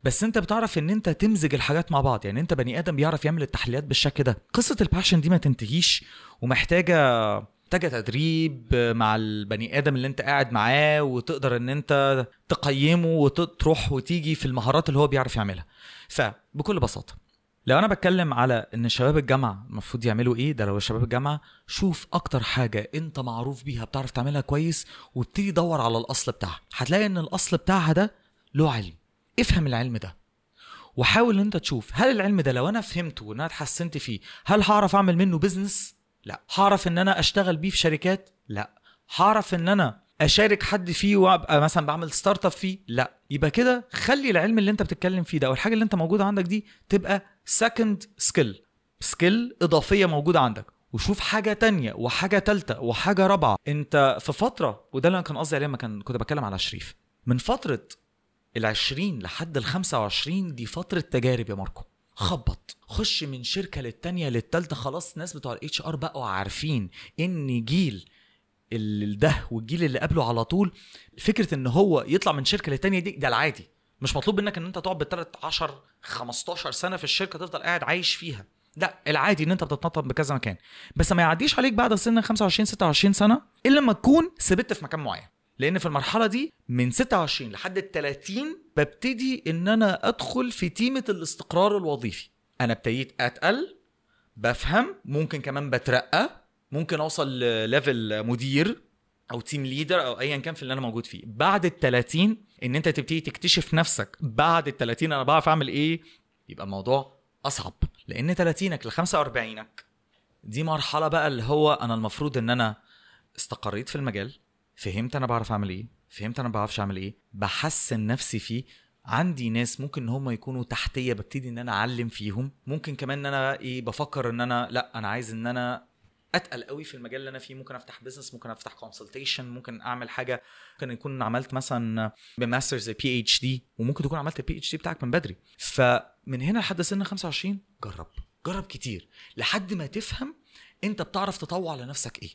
بس انت بتعرف ان انت تمزج الحاجات مع بعض. يعني انت بني آدم بيعرف يعمل التحليات بالشكل ده. قصة ال passion دي ما تنتهيش ومحتاجة محتاجة تدريب مع البني آدم اللي انت قاعد معاه وتقدر ان انت تقيمه وتروح وتيجي في المهارات اللي هو بيعرف يعملها. فبكل بساطة لو أنا بتكلم على إن شباب الجامعة المفروض يعملوا إيه ده لو شباب الجامعة شوف أكتر حاجة أنت معروف بيها بتعرف تعملها كويس وابتدي دور على الأصل بتاعها. هتلاقي إن الأصل بتاعها ده له علم. افهم العلم ده وحاول إن أنت تشوف هل العلم ده لو أنا فهمته وإن أنا اتحسنت فيه هل هعرف أعمل منه business لا. هعرف إن أنا أشتغل بيه في شركات؟ لا. هعرف إن أنا أشارك حد فيه وأبقى مثلا بعمل startup فيه؟ لا. يبقى كده خلي العلم اللي أنت بتتكلم فيه ده أو الحاجة اللي أنت موجودة عندك دي تبقى second skill skill إضافية موجودة عندك. وشوف حاجة تانية وحاجة تالتة وحاجة رابعة. أنت في فترة وده اللي أنا كان قصدي عليه لما كان كنت بتكلم على شريف. من فترة ال 20 لحد ال 25 دي فترة تجارب يا ماركو. خبط. خش من شركة للتانية للتالتة. خلاص الناس بتوع ال HR بقوا عارفين إن جيل ده والجيل اللي قبله على طول فكرة إن هو يطلع من شركة للتانية دي ده العادي. مش مطلوب منك إن أنت تقعد بالتلات 10 15 سنة في الشركة تفضل قاعد عايش فيها. لا العادي إن أنت بتتنطط بكذا مكان. بس ما يعديش عليك بعد سن 25 26 سنة إلا لما تكون ثبت في مكان معين. لأن في المرحلة دي من 26 لحد ال 30 ببتدي إن أنا أدخل في تيمة الاستقرار الوظيفي. أنا ابتديت أتقل بفهم ممكن كمان بترقى. ممكن اوصل لليفل مدير أو team leader أو ايا كان في اللي أنا موجود فيه. بعد ال 30 ان انت تبتدي تكتشف نفسك بعد ال 30 أنا بعرف اعمل إيه يبقى الموضوع اصعب. لأن 30 ل 45 دي مرحلة بقى اللي هو أنا المفروض ان أنا استقريت في المجال فهمت أنا بعرف اعمل إيه فهمت أنا ما بعرفش اعمل إيه بحسن نفسي فيه. عندي ناس ممكن إن هم يكونوا تحتية ببتدي إن أنا أعلم فيهم. ممكن كمان إن أنا إيه بفكر إن أنا لأ أنا عايز إن أنا أتقل قوي في المجال اللي أنا فيه. ممكن أفتح business ممكن أفتح consultation ممكن أعمل حاجة. ممكن يكون عملت مثلا masters PhD وممكن تكون عملت ال PhD بتاعك من بدري. فمن هنا لحد سن 25 جرب. جرب كتير. لحد ما تفهم أنت بتعرف تطوع لنفسك إيه.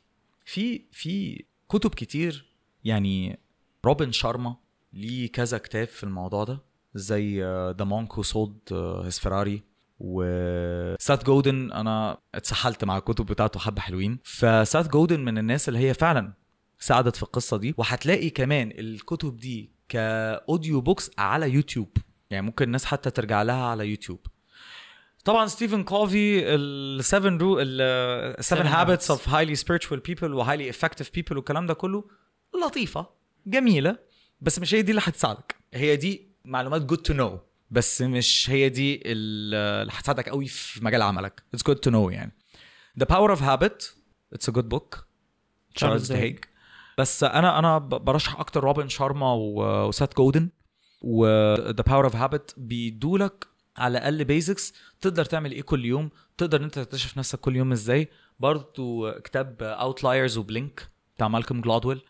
في في كتب كتير يعني روبن شارما ليه كذا كتاب في الموضوع ده زي The Monk Who Sold His Ferrari وسيث جودن أنا اتسحلت مع الكتب بتاعته حبة حلوين. فسيث جودن من الناس اللي هي فعلا ساعدت في القصة دي. وهتلاقي كمان الكتب دي ك audio books على يوتيوب. يعني ممكن الناس حتى ترجع لها على يوتيوب. طبعا ستيفن كوفي ال 7 رو ال 7 Seven Habits. of Highly Spiritual People و Highly Effective People والكلام ده كله لطيفة جميلة بس مش هي دي اللي هتساعدك. هي دي معلومات good to know بس مش هي دي ال- اللي هتساعدك قوي في مجال عملك. it's good to know يعني. The Power of Habit it's a good book تشارلز Charles هيج بس أنا أنا برشح أكتر روبن شارما وسيث جودن. و The Power of Habit بيدولك على الأقل basics تقدر تعمل إيه كل يوم؟ تقدر إن أنت تكتشف نفسك كل يوم إزاي. برضو كتاب Outliers و Blink بتاع مالكوم جلادويل.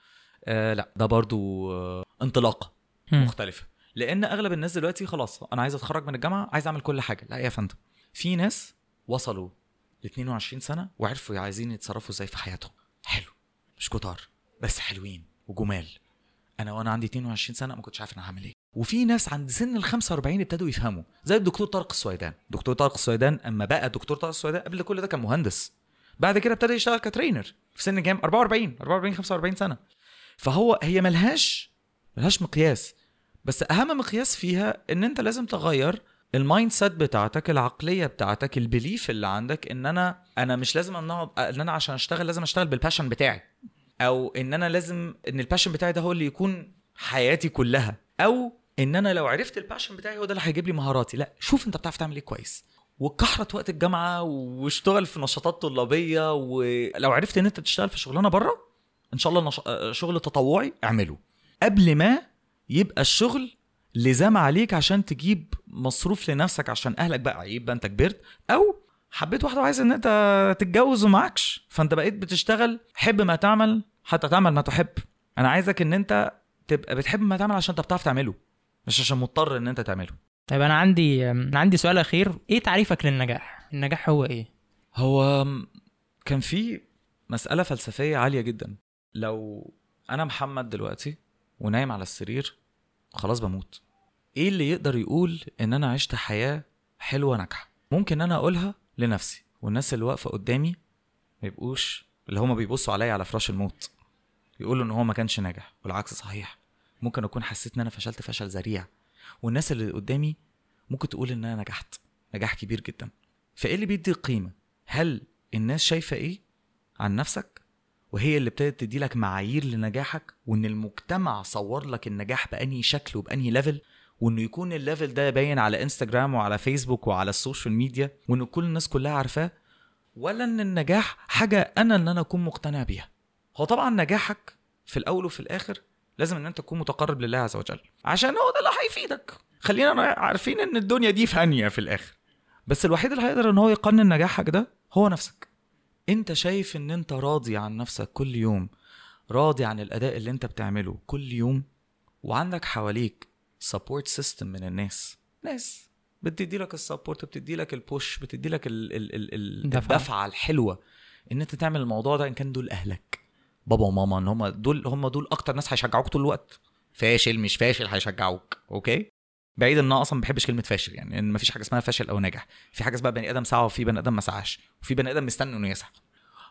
آه لأ ده برضو آه انطلاقة. مختلفة. لأن أغلب الناس دلوقتي خلاص أنا عايز أتخرج من الجامعة عايز أعمل كل حاجة. لا يا فندم. في ناس وصلوا ل 22 سنة وعرفوا عايزين يتصرفوا إزاي في حياتهم. حلو. مش كتار بس حلوين وجمال. أنا وأنا عندي 22 سنة ما كنتش عارف أنا هعمل إيه. وفي ناس عند سن ال 45 ابتدوا يفهموا. زي الدكتور طارق السويدان. دكتور طارق السويدان أما بقى دكتور طارق السويدان قبل كل ده كان مهندس. بعد كده ابتدى يشتغل ك trainer في سن كام 44 44 45 سنة. فهو هي ملهاش ملهاش مقياس. بس أهم مقياس فيها إن أنت لازم تغير ال mindset بتاعتك العقلية بتاعتك ال belief اللي عندك إن أنا أنا مش لازم إن أنا عشان أشتغل لازم أشتغل بال passion بتاعي. أو إن أنا لازم إن ال passion بتاعي ده هو اللي يكون حياتي كلها. أو إن أنا لو عرفت ال passion بتاعي هو ده اللي هيجيب لي مهاراتي. لا شوف أنت بتعرف تعمل إيه كويس. وكحرت وقت الجامعة واشتغل في نشاطات طلابية ولو عرفت إن أنت تشتغل في شغلانة بره إن شاء الله نش... شغل تطوعي اعمله. قبل ما يبقى الشغل لزام عليك عشان تجيب مصروف لنفسك عشان أهلك بقى. عيب بقى أنت كبرت أو حبيت واحدة وعايز إن أنت تتجوز ومعكش فأنت بقيت بتشتغل حب ما تعمل حتى تعمل ما تحب. أنا عايزك إن أنت تبقى بتحب ما تعمل عشان أنت بتعرف تعمله مش عشان مضطر إن أنت تعمله. طيب أنا عندي أنا عندي سؤال أخير. إيه تعريفك للنجاح؟ النجاح هو إيه؟ هو كان في مسألة فلسفية عالية جدا. لو أنا محمد دلوقتي ونايم على السرير خلاص بموت. إيه اللي يقدر يقول إن أنا عشت حياة حلوة ناجحة؟ ممكن أنا أقولها لنفسي والناس اللي واقفة قدامي ما يبقوش اللي هما بيبصوا عليا على فراش الموت. يقولوا إن هو ما كانش ناجح والعكس صحيح. ممكن أكون حسيت إن أنا فشلت فشل ذريع. والناس اللي قدامي ممكن تقول إن أنا نجحت نجاح كبير جدا. فإيه اللي بيدي قيمة؟ هل الناس شايفة إيه عن نفسك؟ وهي اللي ابتدت تدي لك معايير لنجاحك وإن المجتمع صور لك النجاح بأنهي شكل وبأنهي level وإنه يكون ال level ده باين على انستجرام وعلى فيسبوك وعلى ال social media وإن كل الناس كلها عارفاه ولا إن النجاح حاجة أنا اللي أنا أكون مقتنع بيها. هو طبعا نجاحك في الأول وفي الآخر لازم إن أنت تكون متقرب لله عز وجل عشان هو ده اللي هيفيدك. خلينا عارفين إن الدنيا دي فانية في الآخر بس الوحيد اللي هيقدر إن هو يقنن نجاحك ده هو نفسك. انت شايف ان انت راضي عن نفسك كل يوم راضي عن الأداء اللي انت بتعمله كل يوم وعندك حواليك support system من الناس. ناس. بتدي لك ال support بتدي لك ال push بتدي لك ال ال ال ال دفعة. الدفعة الحلوة إن أنت تعمل الموضوع ده إن كان دول أهلك بابا وماما إن هم دول هم دول أكتر ناس هيشجعوك طول الوقت. فاشل مش فاشل هيشجعوك okay بعيد إن أنا أصلا ما بحبش كلمة فاشل يعني إن مفيش حاجة اسمها فاشل أو نجح في حاجة اسمها بني آدم سعى وفي بني آدم ما سعاش وفي بني آدم مستني إنه يسعى.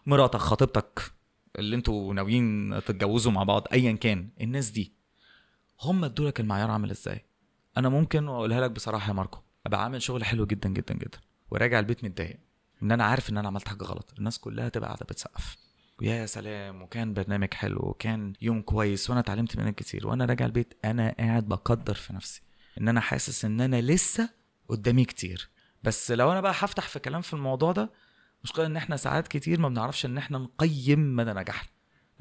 مراتك خطيبتك اللي أنتوا ناويين تتجوزوا مع بعض ايا كان الناس دي هم ادوا لك المعيار عامل إزاي؟ أنا ممكن واقولها لك بصراحة يا ماركو أبقى عامل شغل حلو جدا جدا جدا. وراجع البيت متضايق. إن أنا عارف إن أنا عملت حاجة غلط. الناس كلها تبقى قاعدة بتسقف. ويا سلام وكان برنامج حلو وكان يوم كويس وأنا اتعلمت منك كتير. وأنا راجع البيت أنا قاعد بقدر في نفسي. إن أنا حاسس إن أنا لسه قدامي كتير. بس لو أنا بقى هفتح في كلام في الموضوع ده مشكلة إن إحنا ساعات كتير ما بنعرفش إن إحنا نقيم مدى نجاحنا.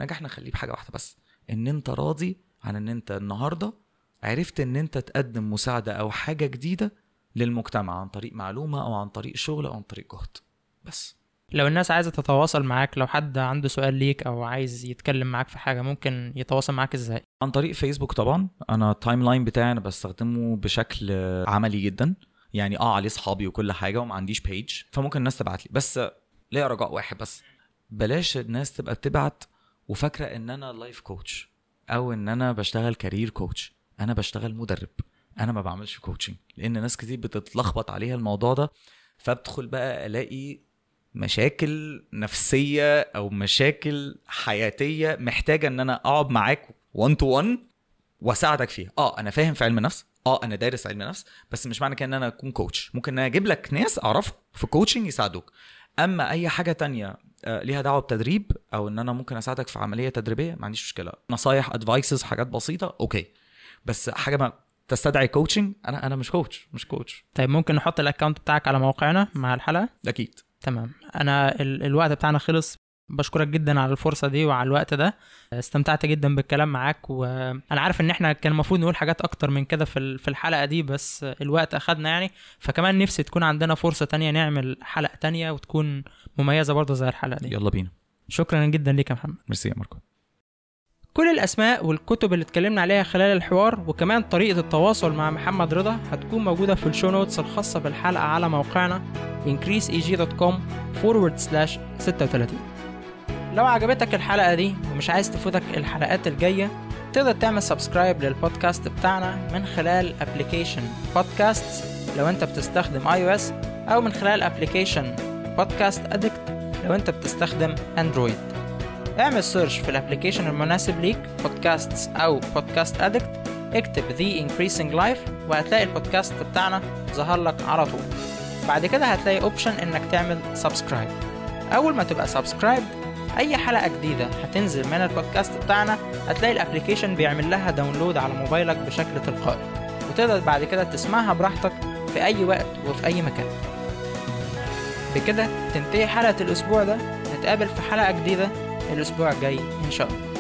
نجاحنا خليه بحاجة واحدة بس إن أنت راضي عن إن أنت النهارده عرفت إن أنت تقدم مساعدة أو حاجة جديدة للمجتمع عن طريق معلومة أو عن طريق شغل أو عن طريق جهد. بس. لو الناس عايزة تتواصل معاك لو حد عنده سؤال ليك أو عايز يتكلم معاك في حاجة ممكن يتواصل معاك إزاي؟ عن طريق فيسبوك طبعا. أنا ال timeline بتاعي أنا بستخدمه بشكل عملي جدا. يعني آه عليه صحابي وكل حاجة وما عنديش page فممكن الناس تبعت لي. بس ليا رجاء واحد بس. بلاش الناس تبقى بتبعت وفاكرة إن أنا life coach أو إن أنا بشتغل career coach أنا بشتغل مدرب. أنا ما بعملش coaching لأن ناس كتير بتتلخبط عليها الموضوع ده. فادخل بقى ألاقي مشاكل نفسية أو مشاكل حياتية محتاجة إن أنا أقعد معاك 1 to 1 وأساعدك فيها. آه أنا فاهم في علم النفس. آه أنا دارس علم نفس بس مش معنى كده إن أنا أكون coach ممكن إن أنا أجيب لك ناس أعرفهم في coaching يساعدوك. أما أي حاجة تانية آه، ليها دعوة بتدريب أو إن أنا ممكن أساعدك في عملية تدريبية ما عنديش مشكلة. نصايح advices حاجات بسيطة okay. بس حاجة ما تستدعي coaching أنا أنا مش coach مش coach طيب ممكن نحط ال account بتاعك على موقعنا مع الحلقة؟ أكيد. تمام. أنا ال- الوقت بتاعنا خلص. بشكرك جدا على الفرصة دي وعلى الوقت ده. استمتعت جدا بالكلام معاك وأنا عارف إن إحنا كان المفروض نقول حاجات أكتر من كده في ال- في الحلقة دي بس الوقت أخدنا يعني. فكمان نفسي تكون عندنا فرصة تانية نعمل حلقة تانية وتكون مميزة برضه زي الحلقة دي. يلا بينا. شكرا جدا ليك يا محمد. ميرسي يا ماركو. كل الأسماء والكتب اللي اتكلمنا عليها خلال الحوار وكمان طريقة التواصل مع محمد رضا هتكون موجودة في ال show notes الخاصة بالحلقة على موقعنا increaseeg.com forward slash 36 لو عجبتك الحلقة دي ومش عايز تفوتك الحلقات الجاية تقدر تعمل subscribe للبودكاست بتاعنا من خلال application بودكاست لو انت بتستخدم iOS أو من خلال application Podcast Addict لو انت بتستخدم اندرويد اعمل search في ال application المناسب ليك بودكاست أو Podcast Addict اكتب The Increasing Life وهتلاقي البودكاست بتاعنا ظهر لك على طول. بعد كده هتلاقي option إنك تعمل subscribe أول ما تبقى subscribe أي حلقة جديدة هتنزل من البودكاست بتاعنا هتلاقي ال application بيعمل لها download على موبايلك بشكل تلقائي. وتقدر بعد كده تسمعها براحتك في أي وقت وفي أي مكان. بكده تنتهي حلقة الأسبوع ده. نتقابل في حلقة جديدة. الأسبوع الجاي ان شاء الله